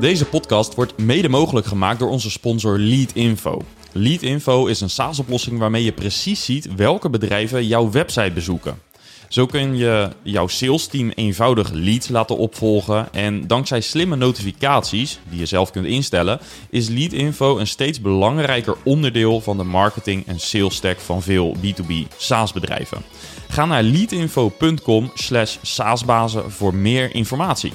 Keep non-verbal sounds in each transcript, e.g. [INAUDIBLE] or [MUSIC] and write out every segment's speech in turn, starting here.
Deze podcast wordt mede mogelijk gemaakt door onze sponsor Leadinfo. Leadinfo is een SaaS-oplossing waarmee je precies ziet welke bedrijven jouw website bezoeken. Zo kun je jouw salesteam eenvoudig leads laten opvolgen en dankzij slimme notificaties die je zelf kunt instellen, is Leadinfo een steeds belangrijker onderdeel van de marketing en sales stack van veel B2B SaaS bedrijven. Ga naar leadinfo.com/saasbazen voor meer informatie.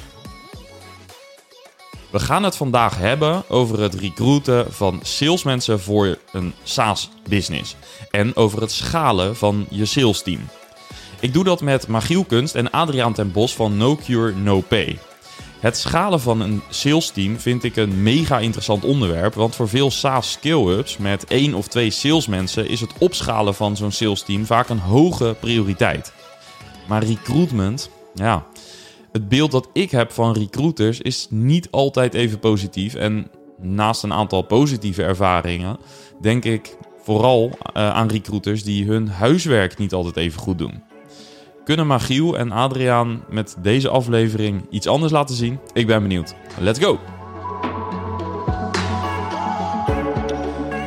We gaan het vandaag hebben over het recruiten van salesmensen voor een SaaS-business. En over het schalen van je salesteam. Ik doe dat met Magiel Kunst en Adriaan ten Bos van No Cure No Pay. Het schalen van een salesteam vind ik een mega interessant onderwerp, want voor veel SaaS scale-ups met één of twee salesmensen is het opschalen van zo'n salesteam vaak een hoge prioriteit. Maar recruitment, ja, het beeld dat ik heb van recruiters is niet altijd even positief. En naast een aantal positieve ervaringen, denk ik vooral uh, aan recruiters die hun huiswerk niet altijd even goed doen. Kunnen Magiel en Adriaan met deze aflevering iets anders laten zien? Ik ben benieuwd. Let's go!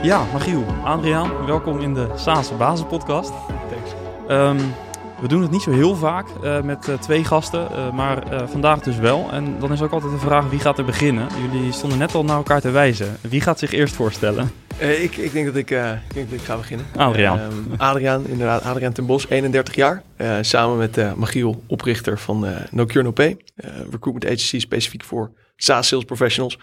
Ja, Magiel, Adriaan, welkom in de SaaS Basis Podcast. Thanks. Um, we doen het niet zo heel vaak uh, met uh, twee gasten, uh, maar vandaag dus wel. En dan is ook altijd de vraag wie gaat er beginnen. Jullie stonden net al naar elkaar te wijzen. Wie gaat zich eerst voorstellen? ik, ik, denk dat ik, ik denk dat ik ga beginnen. Adriaan. Adriaan, inderdaad. Adriaan ten Bos, 31 jaar. samen met Magiel, oprichter van No Cure No Pay. recruitment agency specifiek voor SaaS sales professionals.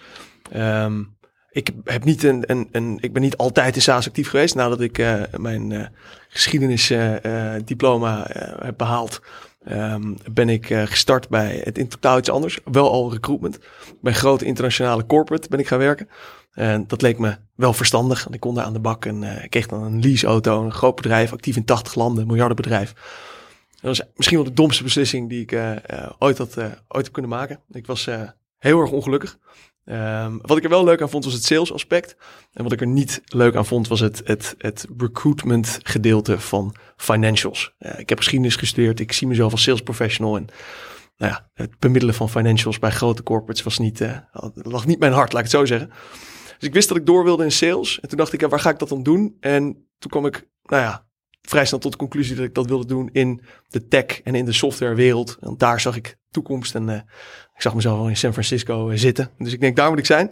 Um, ik, heb niet een, een, een, ik ben niet altijd in SaaS actief geweest. Nadat ik uh, mijn uh, geschiedenisdiploma uh, heb behaald, um, ben ik gestart bij het in totaal iets anders. Wel al recruitment. Bij grote internationale corporate ben ik gaan werken. En dat leek me wel verstandig. Want ik kon daar aan de bak en kreeg dan een leaseauto. Een groot bedrijf, actief in 80 landen, miljardenbedrijf. Dat was misschien wel de domste beslissing die ik ooit, had, ooit heb kunnen maken. Ik was heel erg ongelukkig. Um, wat ik er wel leuk aan vond was het sales aspect. En wat ik er niet leuk aan vond was het, het, het recruitment gedeelte van financials. Ik heb geschiedenis gestudeerd. Ik zie mezelf als sales professional. En nou ja, het bemiddelen van financials bij grote corporates was niet, uh, lag niet mijn hart, laat ik het zo zeggen. Dus ik wist dat ik door wilde in sales. En toen dacht ik, ja, waar ga ik dat dan doen? En toen kwam ik, nou ja, vrij snel tot de conclusie dat ik dat wilde doen in de tech en in de softwarewereld. Want daar zag ik toekomst en uh, ik zag mezelf al in San Francisco uh, zitten. Dus ik denk, daar moet ik zijn.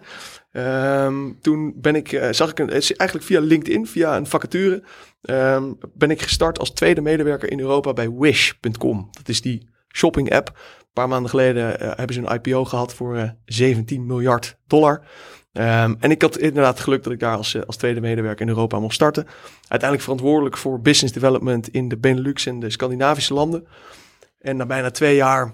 Um, toen ben ik, uh, zag ik een, eigenlijk via LinkedIn, via een vacature, um, ben ik gestart als tweede medewerker in Europa bij Wish.com. Dat is die shopping app. Een paar maanden geleden hebben ze een IPO gehad voor 17 miljard dollar. Um, en ik had inderdaad geluk dat ik daar als, als tweede medewerker in Europa mocht starten. Uiteindelijk verantwoordelijk voor business development in de Benelux en de Scandinavische landen. En na bijna twee jaar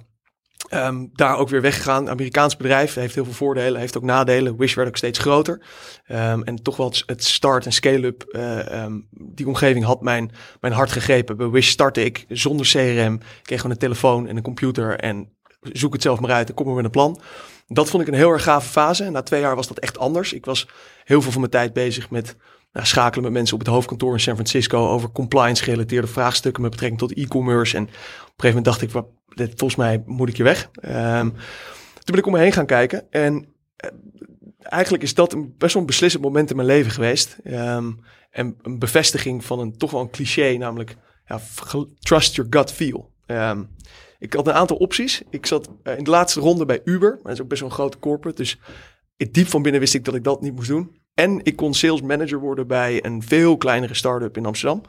um, daar ook weer weggegaan. Amerikaans bedrijf heeft heel veel voordelen, heeft ook nadelen. Wish werd ook steeds groter. Um, en toch wel het start en scale-up, uh, die omgeving had mijn, mijn hart gegrepen. Bij Wish startte ik zonder CRM, kreeg gewoon een telefoon en een computer en zoek het zelf maar uit en kom er met een plan. Dat vond ik een heel erg gave fase. Na twee jaar was dat echt anders. Ik was heel veel van mijn tijd bezig met schakelen met mensen op het hoofdkantoor in San Francisco over compliance gerelateerde vraagstukken met betrekking tot e-commerce. En op een gegeven moment dacht ik, wat, volgens mij moet ik je weg. Um, toen ben ik om me heen gaan kijken. En uh, eigenlijk is dat een, best wel een beslissend moment in mijn leven geweest. Um, en een bevestiging van een toch wel een cliché, namelijk ja, trust your gut feel. Um, ik had een aantal opties. Ik zat uh, in de laatste ronde bij Uber. Maar dat is ook best wel een grote corporate. Dus diep van binnen wist ik dat ik dat niet moest doen. En ik kon sales manager worden bij een veel kleinere start-up in Amsterdam.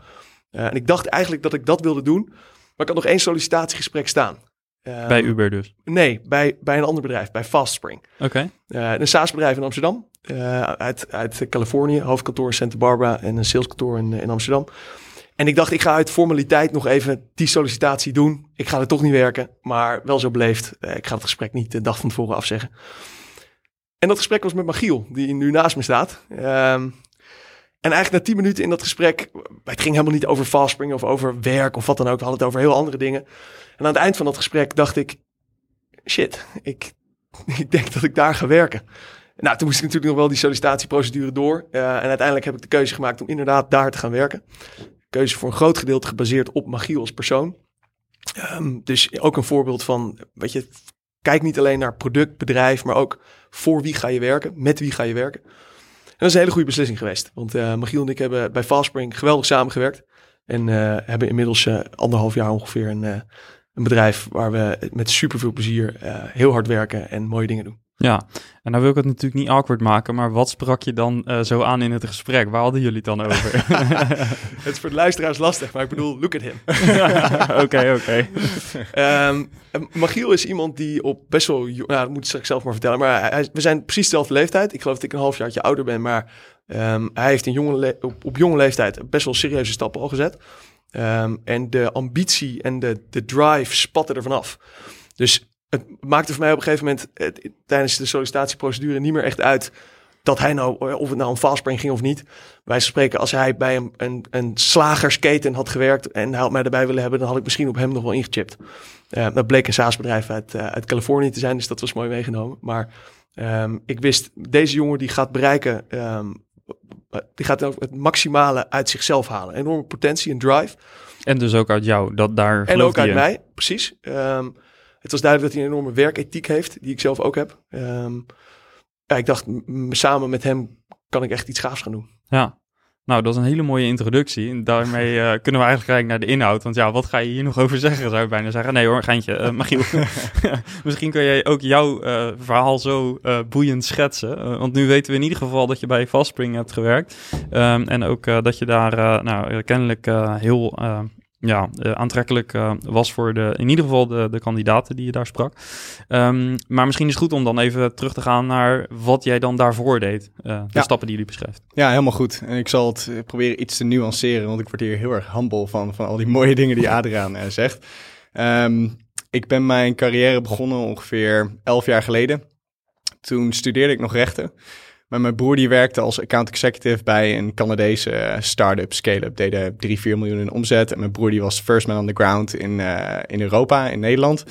Uh, en ik dacht eigenlijk dat ik dat wilde doen. Maar ik had nog één sollicitatiegesprek staan. Um, bij Uber dus? Nee, bij, bij een ander bedrijf, bij Fastspring. Oké. Okay. Uh, een SaaS-bedrijf in Amsterdam. Uh, uit, uit Californië, hoofdkantoor in Santa Barbara en een saleskantoor in, in Amsterdam. En ik dacht, ik ga uit formaliteit nog even die sollicitatie doen. Ik ga er toch niet werken, maar wel zo beleefd. Uh, ik ga het gesprek niet de dag van tevoren afzeggen. En dat gesprek was met Magiel, die nu naast me staat. Ehm, en eigenlijk na tien minuten in dat gesprek, het ging helemaal niet over fastspringen of over werk of wat dan ook. We hadden het over heel andere dingen. En aan het eind van dat gesprek dacht ik, shit, ik, [LAUGHS] ik denk dat ik daar ga werken. Nou, toen moest ik natuurlijk nog wel die sollicitatieprocedure door. Uh, en uiteindelijk heb ik de keuze gemaakt om inderdaad daar te gaan werken. Keuze voor een groot gedeelte gebaseerd op Magiel als persoon. Um, dus ook een voorbeeld van, weet je, kijk niet alleen naar product, bedrijf, maar ook voor wie ga je werken, met wie ga je werken. En dat is een hele goede beslissing geweest. Want uh, Magiel en ik hebben bij Fastspring geweldig samengewerkt. En uh, hebben inmiddels uh, anderhalf jaar ongeveer een, een bedrijf waar we met super veel plezier heel hard werken en mooie dingen doen. Ja, en dan wil ik het natuurlijk niet awkward maken, maar wat sprak je dan uh, zo aan in het gesprek? Waar hadden jullie het dan over? [LAUGHS] het is voor de luisteraars lastig, maar ik bedoel, look at him. [LAUGHS] Oké, oké. Ehm, Magiel is iemand die op best wel, nou, dat moet ik zelf maar vertellen, maar hij, we zijn precies dezelfde leeftijd. Ik geloof dat ik een halfjaartje ouder ben, maar um, hij heeft jonge op, op, jonge leeftijd best wel serieuze stappen al gezet. Um, en de ambitie en de, de drive spatten er vanaf. Dus het maakte voor mij op een gegeven moment tijdens de sollicitatieprocedure niet meer echt uit dat hij nou, of het nou een fastspring ging of niet. Wij spreken, als hij bij een, een, een slagersketen had gewerkt en hij had mij erbij willen hebben, dan had ik misschien op hem nog wel ingechipt. Uh, dat bleek een SaaS-bedrijf uit, uh, uit Californië te zijn, dus dat was mooi meegenomen. Maar um, ik wist, deze jongen die gaat bereiken, um, die gaat het maximale uit zichzelf halen. Enorme potentie en drive. En dus ook uit jou, dat daar En ook uit mij, precies. Um, het was duidelijk dat hij een enorme werkethiek heeft, die ik zelf ook heb. Um, ja, ik dacht, samen met hem kan ik echt iets gaafs gaan doen. Ja, nou, dat is een hele mooie introductie. En daarmee uh, [LAUGHS] kunnen we eigenlijk kijken naar de inhoud. Want ja, wat ga je hier nog over zeggen, zou je bijna zeggen. Nee hoor, geintje. Uh, Michiel, [LAUGHS] [LAUGHS] misschien kun jij ook jouw uh, verhaal zo boeiend schetsen. want nu weten we in ieder geval dat je bij Fastspring hebt gewerkt. Um, en ook dat je daar nou, kennelijk heel ja, uh, aantrekkelijk uh, was voor de, in ieder geval de, de kandidaten die je daar sprak. Um, maar misschien is het goed om dan even terug te gaan naar wat jij dan daarvoor deed. Uh, de ja. stappen die jullie beschrijft. Ja, helemaal goed. En ik zal het proberen iets te nuanceren, want ik word hier heel erg humble van, van al die [LAUGHS] mooie dingen die Adriaan zegt. Um, ik ben mijn carrière begonnen ongeveer elf jaar geleden. Toen studeerde ik nog rechten. Maar mijn broer die werkte als account executive bij een Canadese uh, start-up, scale-up. Deden 3, 4 miljoen in omzet. En mijn broer die was first man on the ground in, uh, in Europa, in Nederland.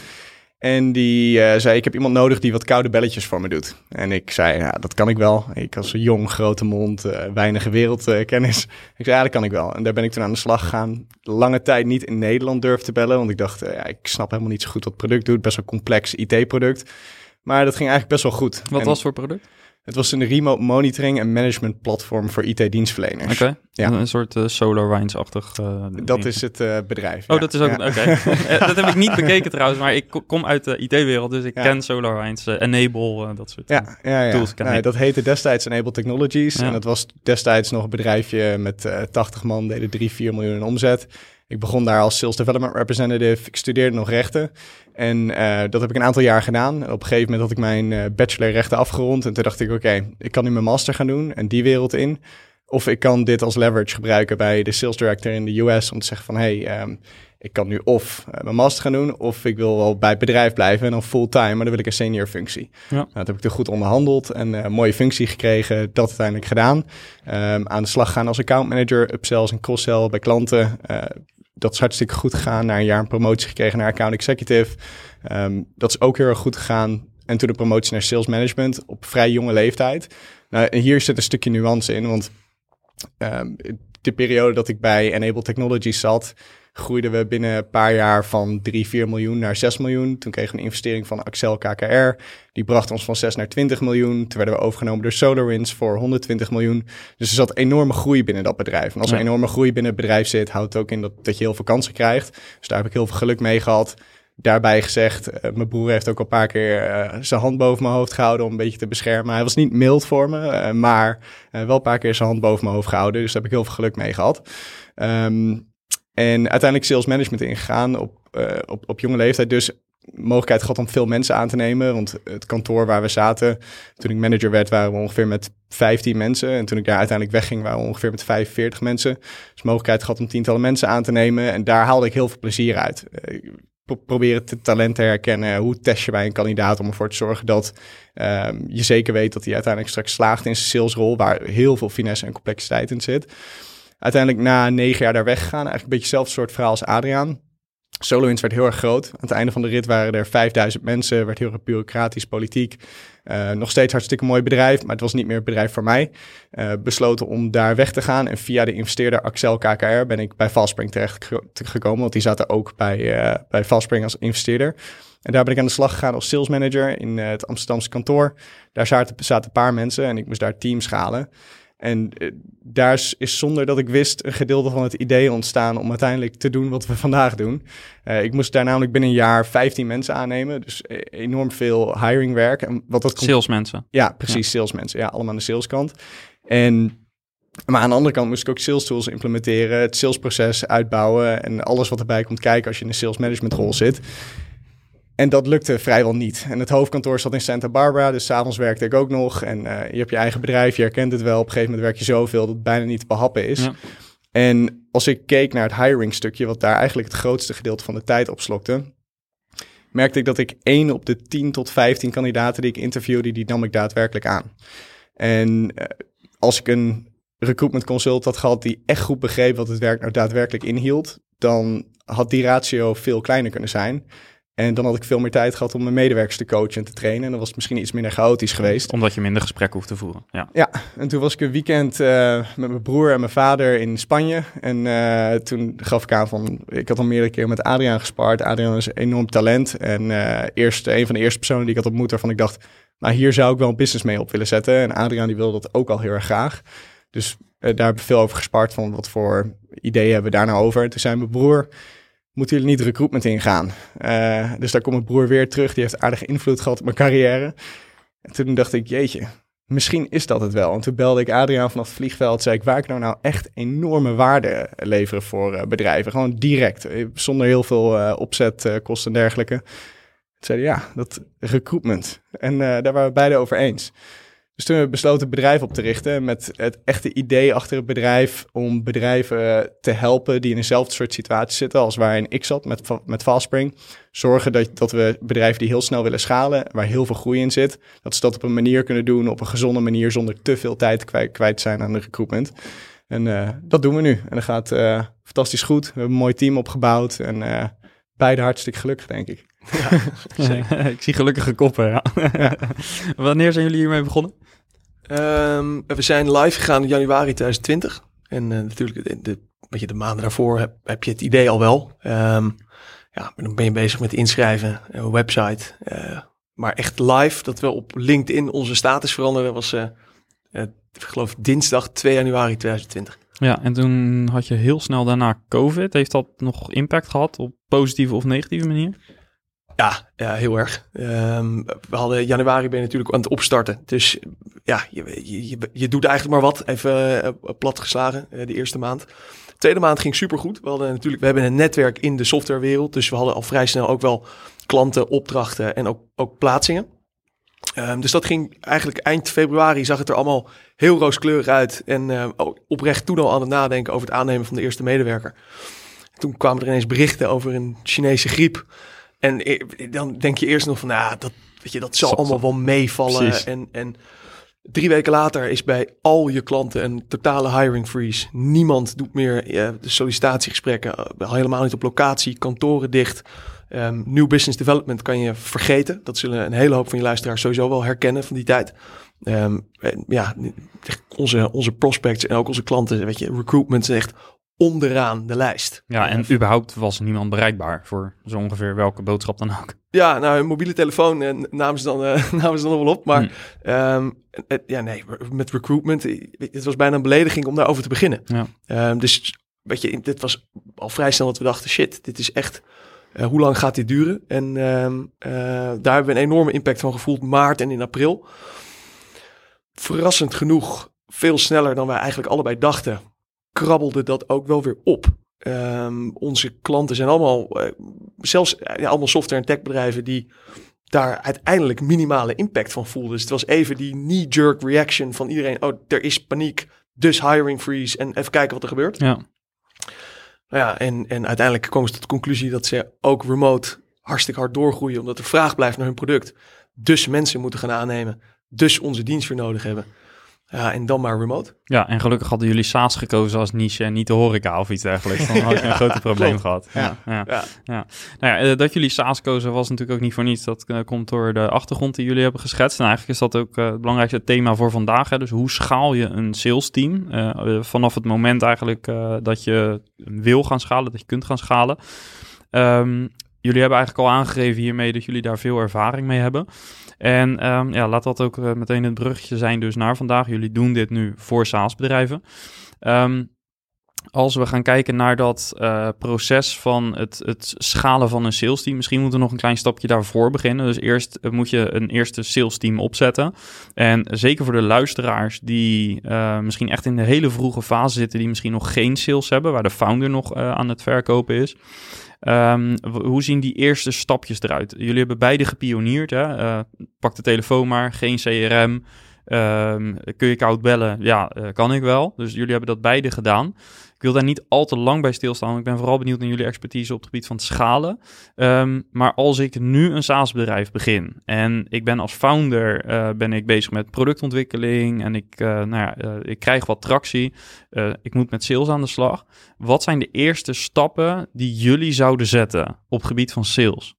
En die uh, zei, ik heb iemand nodig die wat koude belletjes voor me doet. En ik zei, ja, dat kan ik wel. Ik als jong, grote mond, uh, weinige wereldkennis. ik zei, ja, dat kan ik wel. En daar ben ik toen aan de slag gegaan. Lange tijd niet in Nederland durf te bellen, want ik dacht, ja, ik snap helemaal niet zo goed wat het product doet. Best wel complex IT-product. Maar dat ging eigenlijk best wel goed. Wat en, was voor product? Het was een remote monitoring en management platform voor IT-dienstverleners. Oké, okay. ja. een soort uh, SolarWinds-achtig uh, Dat is het uh, bedrijf. Oh, ja. dat is ook, ja. oké. Okay. [LAUGHS] dat heb ik niet bekeken trouwens, maar ik kom uit de IT-wereld, dus ik ken SolarWinds, Enable, dat soort ja, ja, ja. tools. Nee, dat heette destijds Enable Technologies en dat was destijds nog een bedrijfje met 80 man, deden 3, 4 miljoen in omzet. Ik begon daar als Sales Development Representative. Ik studeerde nog rechten. En uh, dat heb ik een aantal jaar gedaan. op een gegeven moment had ik mijn uh, bachelor rechten afgerond. En toen dacht ik, oké, okay, ik kan nu mijn master gaan doen en die wereld in. Of ik kan dit als leverage gebruiken bij de sales director in de US om te zeggen van, hey, um, ik kan nu of uh, mijn master gaan doen, of ik wil wel bij het bedrijf blijven en dan fulltime, maar dan wil ik een senior functie. Ja. Nou, dat heb ik er goed onderhandeld en een mooie functie gekregen, dat uiteindelijk gedaan. Um, aan de slag gaan als account manager, upsells en cross-sell bij klanten dat is hartstikke goed gegaan. Na een jaar een promotie gekregen naar account executive. Um, dat is ook heel erg goed gegaan. En toen de promotie naar sales management op vrij jonge leeftijd. Nou, hier zit een stukje nuance in, want um, de periode dat ik bij Enable Technologies zat, groeiden we binnen een paar jaar van 3, 4 miljoen naar 6 miljoen. Toen kregen we een investering van Axel KKR. Die bracht ons van 6 naar 20 miljoen. Toen werden we overgenomen door SolarWinds voor 120 miljoen. Dus er zat enorme groei binnen dat bedrijf. En als er ja. enorme groei binnen het bedrijf zit, houdt het ook in dat, dat je heel veel kansen krijgt. Dus daar heb ik heel veel geluk mee gehad. Daarbij gezegd, uh, mijn broer heeft ook al een paar keer uh, zijn hand boven mijn hoofd gehouden om een beetje te beschermen. Hij was niet mild voor me, uh, maar wel een paar keer zijn hand boven mijn hoofd gehouden. Dus daar heb ik heel veel geluk mee gehad. Um, en uiteindelijk sales management ingegaan op, op, op jonge leeftijd. Dus mogelijkheid gehad om veel mensen aan te nemen. Want het kantoor waar we zaten, toen ik manager werd, waren we ongeveer met 15 mensen. En toen ik daar uiteindelijk wegging, waren we ongeveer met 45 mensen. Dus mogelijkheid gehad om tientallen mensen aan te nemen. En daar haalde ik heel veel plezier uit. Proberen te talent te herkennen. Hoe test je bij een kandidaat om ervoor te zorgen dat ehm, je zeker weet dat hij uiteindelijk straks slaagt in zijn salesrol, waar heel veel finesse en complexiteit in zit. Uiteindelijk na negen jaar daar weggegaan. Eigenlijk een beetje hetzelfde soort verhaal als Adriaan. SolarWinds werd heel erg groot. Aan het einde van de rit waren er 5000 mensen. Werd heel erg bureaucratisch, politiek. Uh, nog steeds hartstikke mooi bedrijf, maar het was niet meer het bedrijf voor mij. Uh, besloten om daar weg te gaan. En via de investeerder Axel KKR ben ik bij Fastspring terecht gekomen. Want die zaten ook bij, uh, bij Fastspring als investeerder. En daar ben ik aan de slag gegaan als sales manager in het Amsterdamse kantoor. Daar zaten, zaten een paar mensen en ik moest daar teams schalen. En uh, daar is, is, zonder dat ik wist een gedeelte van het idee ontstaan om uiteindelijk te doen wat we [LAUGHS] vandaag doen. Uh, ik moest daar namelijk binnen een jaar 15 mensen aannemen, dus e-, enorm veel hiringwerk. En wat dat salesmensen. Ja, precies, ja. salesmensen. Ja, allemaal aan de saleskant. En maar aan de andere kant moest ik ook sales tools implementeren, het salesproces uitbouwen en alles wat erbij komt kijken als je in een sales management rol zit. En dat lukte vrijwel niet. En het hoofdkantoor zat in Santa Barbara, dus s'avonds werkte ik ook nog. En uh, je hebt je eigen bedrijf, je herkent het wel. Op een gegeven moment werk je zoveel dat het bijna niet te behappen is. Ja. En als ik keek naar het hiring stukje, wat daar eigenlijk het grootste gedeelte van de tijd opslokte, merkte ik dat ik één op de 10 tot 15 kandidaten die ik interviewde, die nam ik daadwerkelijk aan. En uh, als ik een recruitment consult had gehad die echt goed begreep wat het werk nou daadwerkelijk inhield, dan had die ratio veel kleiner kunnen zijn. En dan had ik veel meer tijd gehad om mijn medewerkers te coachen en te trainen. En dan was het misschien iets minder chaotisch geweest. Omdat je minder gesprekken hoeft te voeren. Ja, ja en toen was ik een weekend uh, met mijn broer en mijn vader in Spanje. En uh, toen gaf ik aan van, ik had al meerdere keer met Adriaan gespaard. Adriaan is een enorm talent. En uh, eerst, een van de eerste personen die ik had ontmoet waarvan ik dacht, nou hier zou ik wel een business mee op willen zetten. En Adriaan die wilde dat ook al heel erg graag. Dus daar hebben we veel over gespart van wat voor ideeën hebben we daar nou over. Toen zei mijn broer moeten jullie niet recruitment ingaan? Uh, dus daar komt mijn broer weer terug. Die heeft aardige invloed gehad op mijn carrière. En toen dacht ik, jeetje, misschien is dat het wel. En toen belde ik Adriaan vanaf het vliegveld. Zei ik, waar ik nou nou echt enorme waarde leveren voor uh, bedrijven. Gewoon direct, eh, zonder heel veel opzetkosten en dergelijke. Toen zei ja, dat recruitment. En daar waren we beide over eens. Dus toen hebben we besloten bedrijf op te richten met het echte idee achter het bedrijf om bedrijven te helpen die in eenzelfde soort situatie zitten als waarin ik zat met, met Fastspring. Zorgen dat, dat we bedrijven die heel snel willen schalen, waar heel veel groei in zit, dat ze dat op een manier kunnen doen, op een gezonde manier, zonder te veel tijd kwijt, kwijt zijn aan de recruitment. En uh, dat doen we nu. En dat gaat uh, fantastisch goed. We hebben een mooi team opgebouwd en uh, beide hartstikke gelukkig, denk ik. Ja, [LAUGHS] ik zie gelukkige koppen, ja. ja. [LAUGHS] Wanneer zijn jullie hiermee begonnen? Um, we zijn live gegaan in januari 2020. En uh, natuurlijk, de, de, je, de maanden daarvoor heb, je het idee al wel. Um, ja, dan ben je bezig met inschrijven, een website. Uh, maar echt live, dat we op LinkedIn onze status veranderden, was, uh, ik geloof, dinsdag 2 januari 2020. Ja, en toen had je heel snel daarna COVID. Heeft dat nog impact gehad op positieve of negatieve manier? Ja, ja heel erg. Um, we hadden januari ben je natuurlijk aan het opstarten. Dus ja, je, je, je doet eigenlijk maar wat. Even uh, plat geslagen uh, de eerste maand. De tweede maand ging supergoed. We hadden natuurlijk, we hebben een netwerk in de softwarewereld. Dus we hadden al vrij snel ook wel klanten, opdrachten en ook, ook plaatsingen. Um, dus dat ging eigenlijk eind februari zag het er allemaal heel rooskleurig uit. En uh, oprecht toen al aan het nadenken over het aannemen van de eerste medewerker. Toen kwamen er ineens berichten over een Chinese griep. En dan denk je eerst nog van, nou, dat, weet je, dat zal allemaal wel meevallen. En, en drie weken later is bij al je klanten een totale hiring freeze. Niemand doet meer de sollicitatiegesprekken, uh, helemaal niet op locatie, kantoren dicht. Um, new business development kan je vergeten. Dat zullen een hele hoop van je luisteraars sowieso wel herkennen van die tijd. Um, ja, onze, onze prospects en ook onze klanten, weet je, recruitment is echt onderaan de lijst. Ja, en überhaupt was niemand bereikbaar voor zo ongeveer welke boodschap dan ook. Ja, nou, een mobiele telefoon en namen ze dan, uh, [LAUGHS] namen ze dan nog wel op. Maar hmm. um, ja, nee, met recruitment, het was bijna een belediging om daarover te beginnen. Ja. Um, dus weet je, dit was al vrij snel dat we dachten, shit, dit is echt, uh, hoe lang gaat dit duren? En um, uh, daar hebben we een enorme impact van gevoeld, maart en in april. Verrassend genoeg, veel sneller dan wij eigenlijk allebei dachten, krabbelde dat ook wel weer op. Um, onze klanten zijn allemaal, uh, zelfs ja, allemaal software- en techbedrijven die daar uiteindelijk minimale impact van voelden. Dus het was even die knee-jerk reaction van iedereen. Oh, er is paniek, dus hiring freeze en even kijken wat er gebeurt. Ja. Nou ja, en, en uiteindelijk komen ze tot de conclusie dat ze ook remote hartstikke hard doorgroeien, omdat er vraag blijft naar hun product. Dus mensen moeten gaan aannemen, dus onze dienst weer nodig hebben. Ja, en dan maar remote. Ja, en gelukkig hadden jullie SaaS gekozen als niche en niet de horeca of iets dergelijks. Dan had je een groot probleem klopt. gehad. Ja. Ja. Ja. Ja. Nou ja, eh, dat jullie SaaS kozen was natuurlijk ook niet voor niets. Dat eh, komt door de achtergrond die jullie hebben geschetst. En eigenlijk is dat ook eh, het belangrijkste thema voor vandaag. Hè? Dus hoe schaal je een sales team? Vanaf het moment eigenlijk eh, dat je wil gaan schalen, dat je kunt gaan schalen. Ehm, jullie hebben eigenlijk al aangegeven hiermee dat jullie daar veel ervaring mee hebben. En ehm, ja, laat dat ook eh, meteen het bruggetje zijn dus naar vandaag. Jullie doen dit nu voor SaaS-bedrijven. Ehm, als we gaan kijken naar dat eh, proces van het, het schalen van een sales team, misschien moeten we nog een klein stapje daarvoor beginnen. Dus eerst eh, moet je een eerste sales team opzetten. En zeker voor de luisteraars die misschien echt in de hele vroege fase zitten, die misschien nog geen sales hebben, waar de founder nog aan het verkopen is. Ehm, hoe zien die eerste stapjes eruit? Jullie hebben beide gepioneerd. Hè? Eh, pak de telefoon maar, geen CRM. Ehm, kun je koud bellen? Ja, eh, kan ik wel. Dus jullie hebben dat beide gedaan. Ik wil daar niet al te lang bij stilstaan. Ik ben vooral benieuwd naar jullie expertise op het gebied van schalen. Ehm, maar als ik nu een SaaS-bedrijf begin en ik ben als founder eh, ben ik bezig met productontwikkeling en ik, eh, nou ja, eh, ik krijg wat tractie. Ik moet met sales aan de slag. Wat zijn de eerste stappen die jullie zouden zetten op het gebied van sales?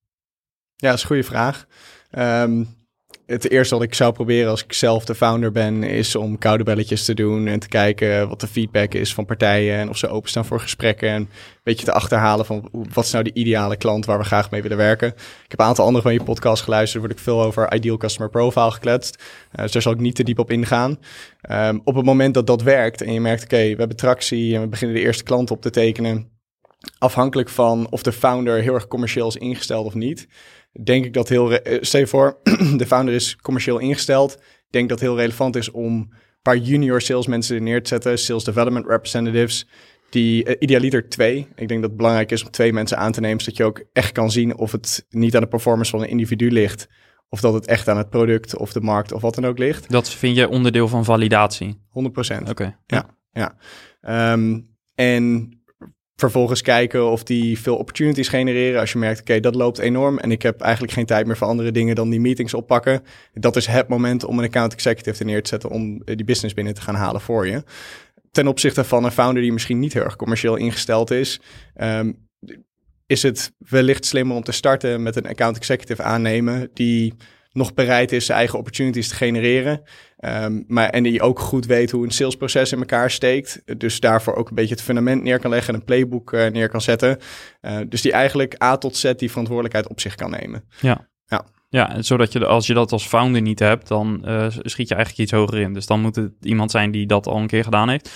Ja, dat is een goede vraag. Ehm, het eerste wat ik zou proberen als ik zelf de founder ben, is om koude belletjes te doen en te kijken wat de feedback is van partijen en of ze openstaan voor gesprekken en een beetje te achterhalen van wat is nou de ideale klant waar we graag mee willen werken. Ik heb een aantal andere van je podcasts geluisterd, er wordt ook veel over ideal customer profile gekletst, Eh, dus daar zal ik niet te diep op ingaan. Ehm, op het moment dat dat werkt en je merkt, oké, we hebben tractie en we beginnen de eerste klant op te tekenen, afhankelijk van of de founder heel erg commercieel is ingesteld of niet, denk ik dat heel. eh, Stel je voor, [CLEARS THROAT] de founder is commercieel ingesteld. Ik denk dat heel relevant is om een paar junior salesmensen er neer te zetten, sales development representatives. Die uh, idealiter twee. Ik denk dat het belangrijk is om twee mensen aan te nemen, zodat je ook echt kan zien of het niet aan de performance van een individu ligt. Of dat het echt aan het product of de markt of wat dan ook ligt. Dat vind je onderdeel van validatie. 100 procent. Oké. Ehm, en vervolgens kijken of die veel opportunities genereren. Als je merkt, oké, dat loopt enorm en ik heb eigenlijk geen tijd meer voor andere dingen dan die meetings oppakken. Dat is het moment om een account executive er neer te zetten om eh, die business binnen te gaan halen voor je. Ten opzichte van een founder die misschien niet heel erg commercieel ingesteld is, ehm, is het wellicht slimmer om te starten met een account executive aannemen die nog bereid is zijn eigen opportunities te genereren. Um, maar, en die ook goed weet hoe een salesproces in elkaar steekt. Dus daarvoor ook een beetje het fundament neer kan leggen en een playbook uh, neer kan zetten. Uh, dus die eigenlijk A tot Z die verantwoordelijkheid op zich kan nemen. Ja. Ja. Ja, zodat je als je dat als founder niet hebt, dan uh, schiet je eigenlijk iets hoger in. Dus dan moet het iemand zijn die dat al een keer gedaan heeft.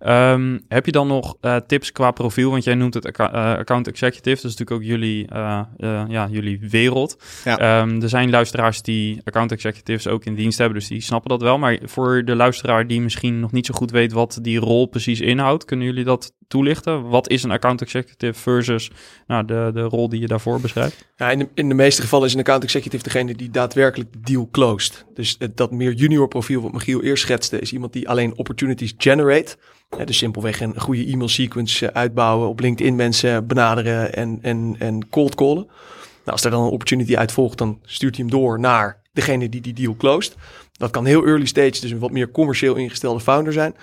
Um, heb je dan nog uh, tips qua profiel? Want jij noemt het account, uh, account executive. Dat is natuurlijk ook jullie, uh, ja, jullie wereld. Ja. Um, er zijn luisteraars die account executives ook in dienst hebben, dus die snappen dat wel. Maar voor de luisteraar die misschien nog niet zo goed weet wat die rol precies inhoudt, kunnen jullie dat toelichten? Wat is een account executive versus nou, de, de rol die je daarvoor beschrijft? Ja, in, de, in de meeste gevallen is een account executive degene die daadwerkelijk de deal closed. Dus dat meer junior profiel wat Michiel eerst schetste, is iemand die alleen opportunities generate. Dus simpelweg een goede e-mail sequence uitbouwen, op LinkedIn mensen benaderen en, en, en cold callen. Nou, als er dan een opportunity uit volgt, dan stuurt hij hem door naar degene die die deal closed. Dat kan heel early stage, dus een wat meer commercieel ingestelde founder zijn.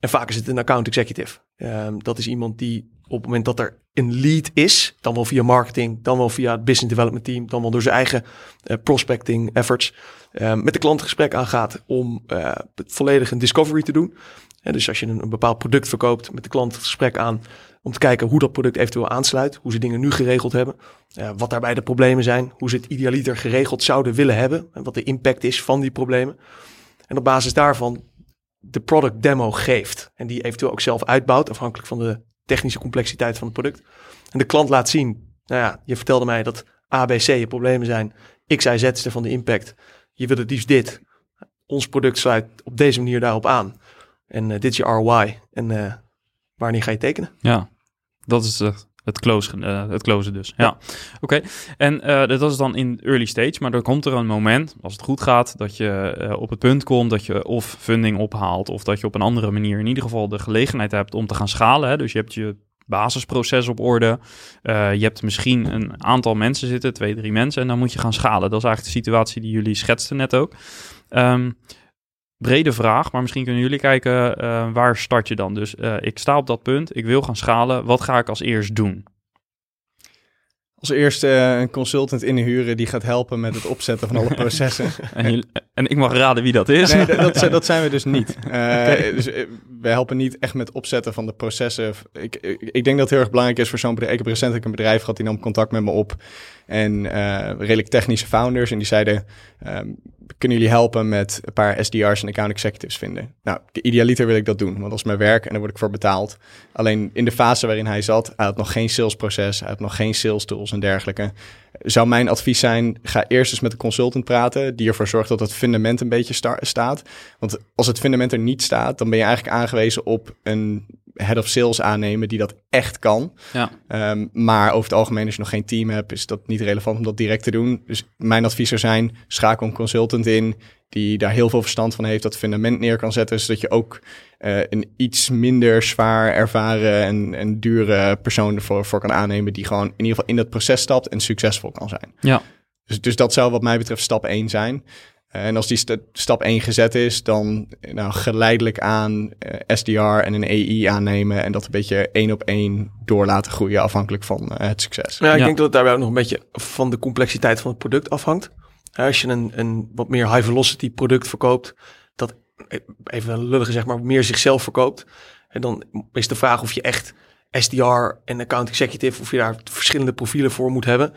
En vaak is het een account executive. Um, dat is iemand die op het moment dat er een lead is, dan wel via marketing, dan wel via het business development team, dan wel door zijn eigen uh, prospecting efforts, uh, met de klant een gesprek aangaat om uh, volledig een discovery te doen. En dus als je een, bepaald product verkoopt, met de klant het gesprek aan om te kijken hoe dat product eventueel aansluit, hoe ze dingen nu geregeld hebben, wat daarbij de problemen zijn, hoe ze het idealiter geregeld zouden willen hebben en wat de impact is van die problemen. En op basis daarvan de product demo geeft en die eventueel ook zelf uitbouwt, afhankelijk van de technische complexiteit van het product. En de klant laat zien, nou ja, je vertelde mij dat ABC je problemen zijn, X, Y, Z is van de impact. Je wil het liefst dit. Ons product sluit op deze manier daarop aan. En uh, dit is je ROI. En uh, wanneer ga je tekenen? Ja, dat is het. Het close, uh, het close dus. Ja, ja. oké. Okay. En uh, dat is dan in early stage, maar dan komt er een moment, als het goed gaat, dat je uh, op het punt komt dat je of funding ophaalt, of dat je op een andere manier in ieder geval de gelegenheid hebt om te gaan schalen. Hè? Dus je hebt je basisproces op orde. Uh, je hebt misschien een aantal mensen zitten, twee, drie mensen, en dan moet je gaan schalen. Dat is eigenlijk de situatie die jullie schetsten net ook. Um, brede vraag, maar misschien kunnen jullie kijken uh, waar start je dan. Dus uh, ik sta op dat punt, ik wil gaan schalen. Wat ga ik als eerst doen? Als eerste uh, een consultant inhuren die gaat helpen met het opzetten van alle [LAUGHS] processen. en, en, ik mag raden wie dat is. Nee, dat, dat zijn we dus niet. [LAUGHS] okay. Dus we helpen niet echt met opzetten van de processen. Ik, ik, ik denk dat het heel erg belangrijk is voor zo'n bedrijf. Ik heb recentelijk een bedrijf gehad die nam contact met me op. En redelijk technische founders. En die zeiden, um, kunnen jullie helpen met een paar SDR's en account executives vinden? Nou, idealiter wil ik dat doen, want dat is mijn werk en daar word ik voor betaald. Alleen in de fase waarin hij zat, hij had nog geen salesproces, hij had nog geen sales tools en dergelijke. Zou mijn advies zijn, ga eerst eens met de consultant praten, die ervoor zorgt dat het fundament een beetje staat. Want als het fundament er niet staat, dan ben je eigenlijk aangewezen op een head of sales aannemen die dat echt kan. Ja. Um, maar over het algemeen, als je nog geen team hebt, is dat niet relevant om dat direct te doen. Dus mijn advies zou zijn, schakel een consultant in die daar heel veel verstand van heeft, dat fundament neer kan zetten, zodat je ook uh, een iets minder zwaar ervaren en, en dure persoon ervoor voor kan aannemen, die gewoon in ieder geval in dat proces stapt en succesvol kan zijn. Ja. Dus, dus dat zou wat mij betreft stap 1 zijn. En als die st stap 1 gezet is, dan nou, geleidelijk aan uh, SDR en een AI aannemen en dat een beetje één op één door laten groeien afhankelijk van uh, het succes. Ja, ik ja. denk dat het daarbij ook nog een beetje van de complexiteit van het product afhangt. Als je een, een wat meer high velocity product verkoopt, dat even lullig zeg maar meer zichzelf verkoopt, en dan is de vraag of je echt SDR en account executive, of je daar verschillende profielen voor moet hebben.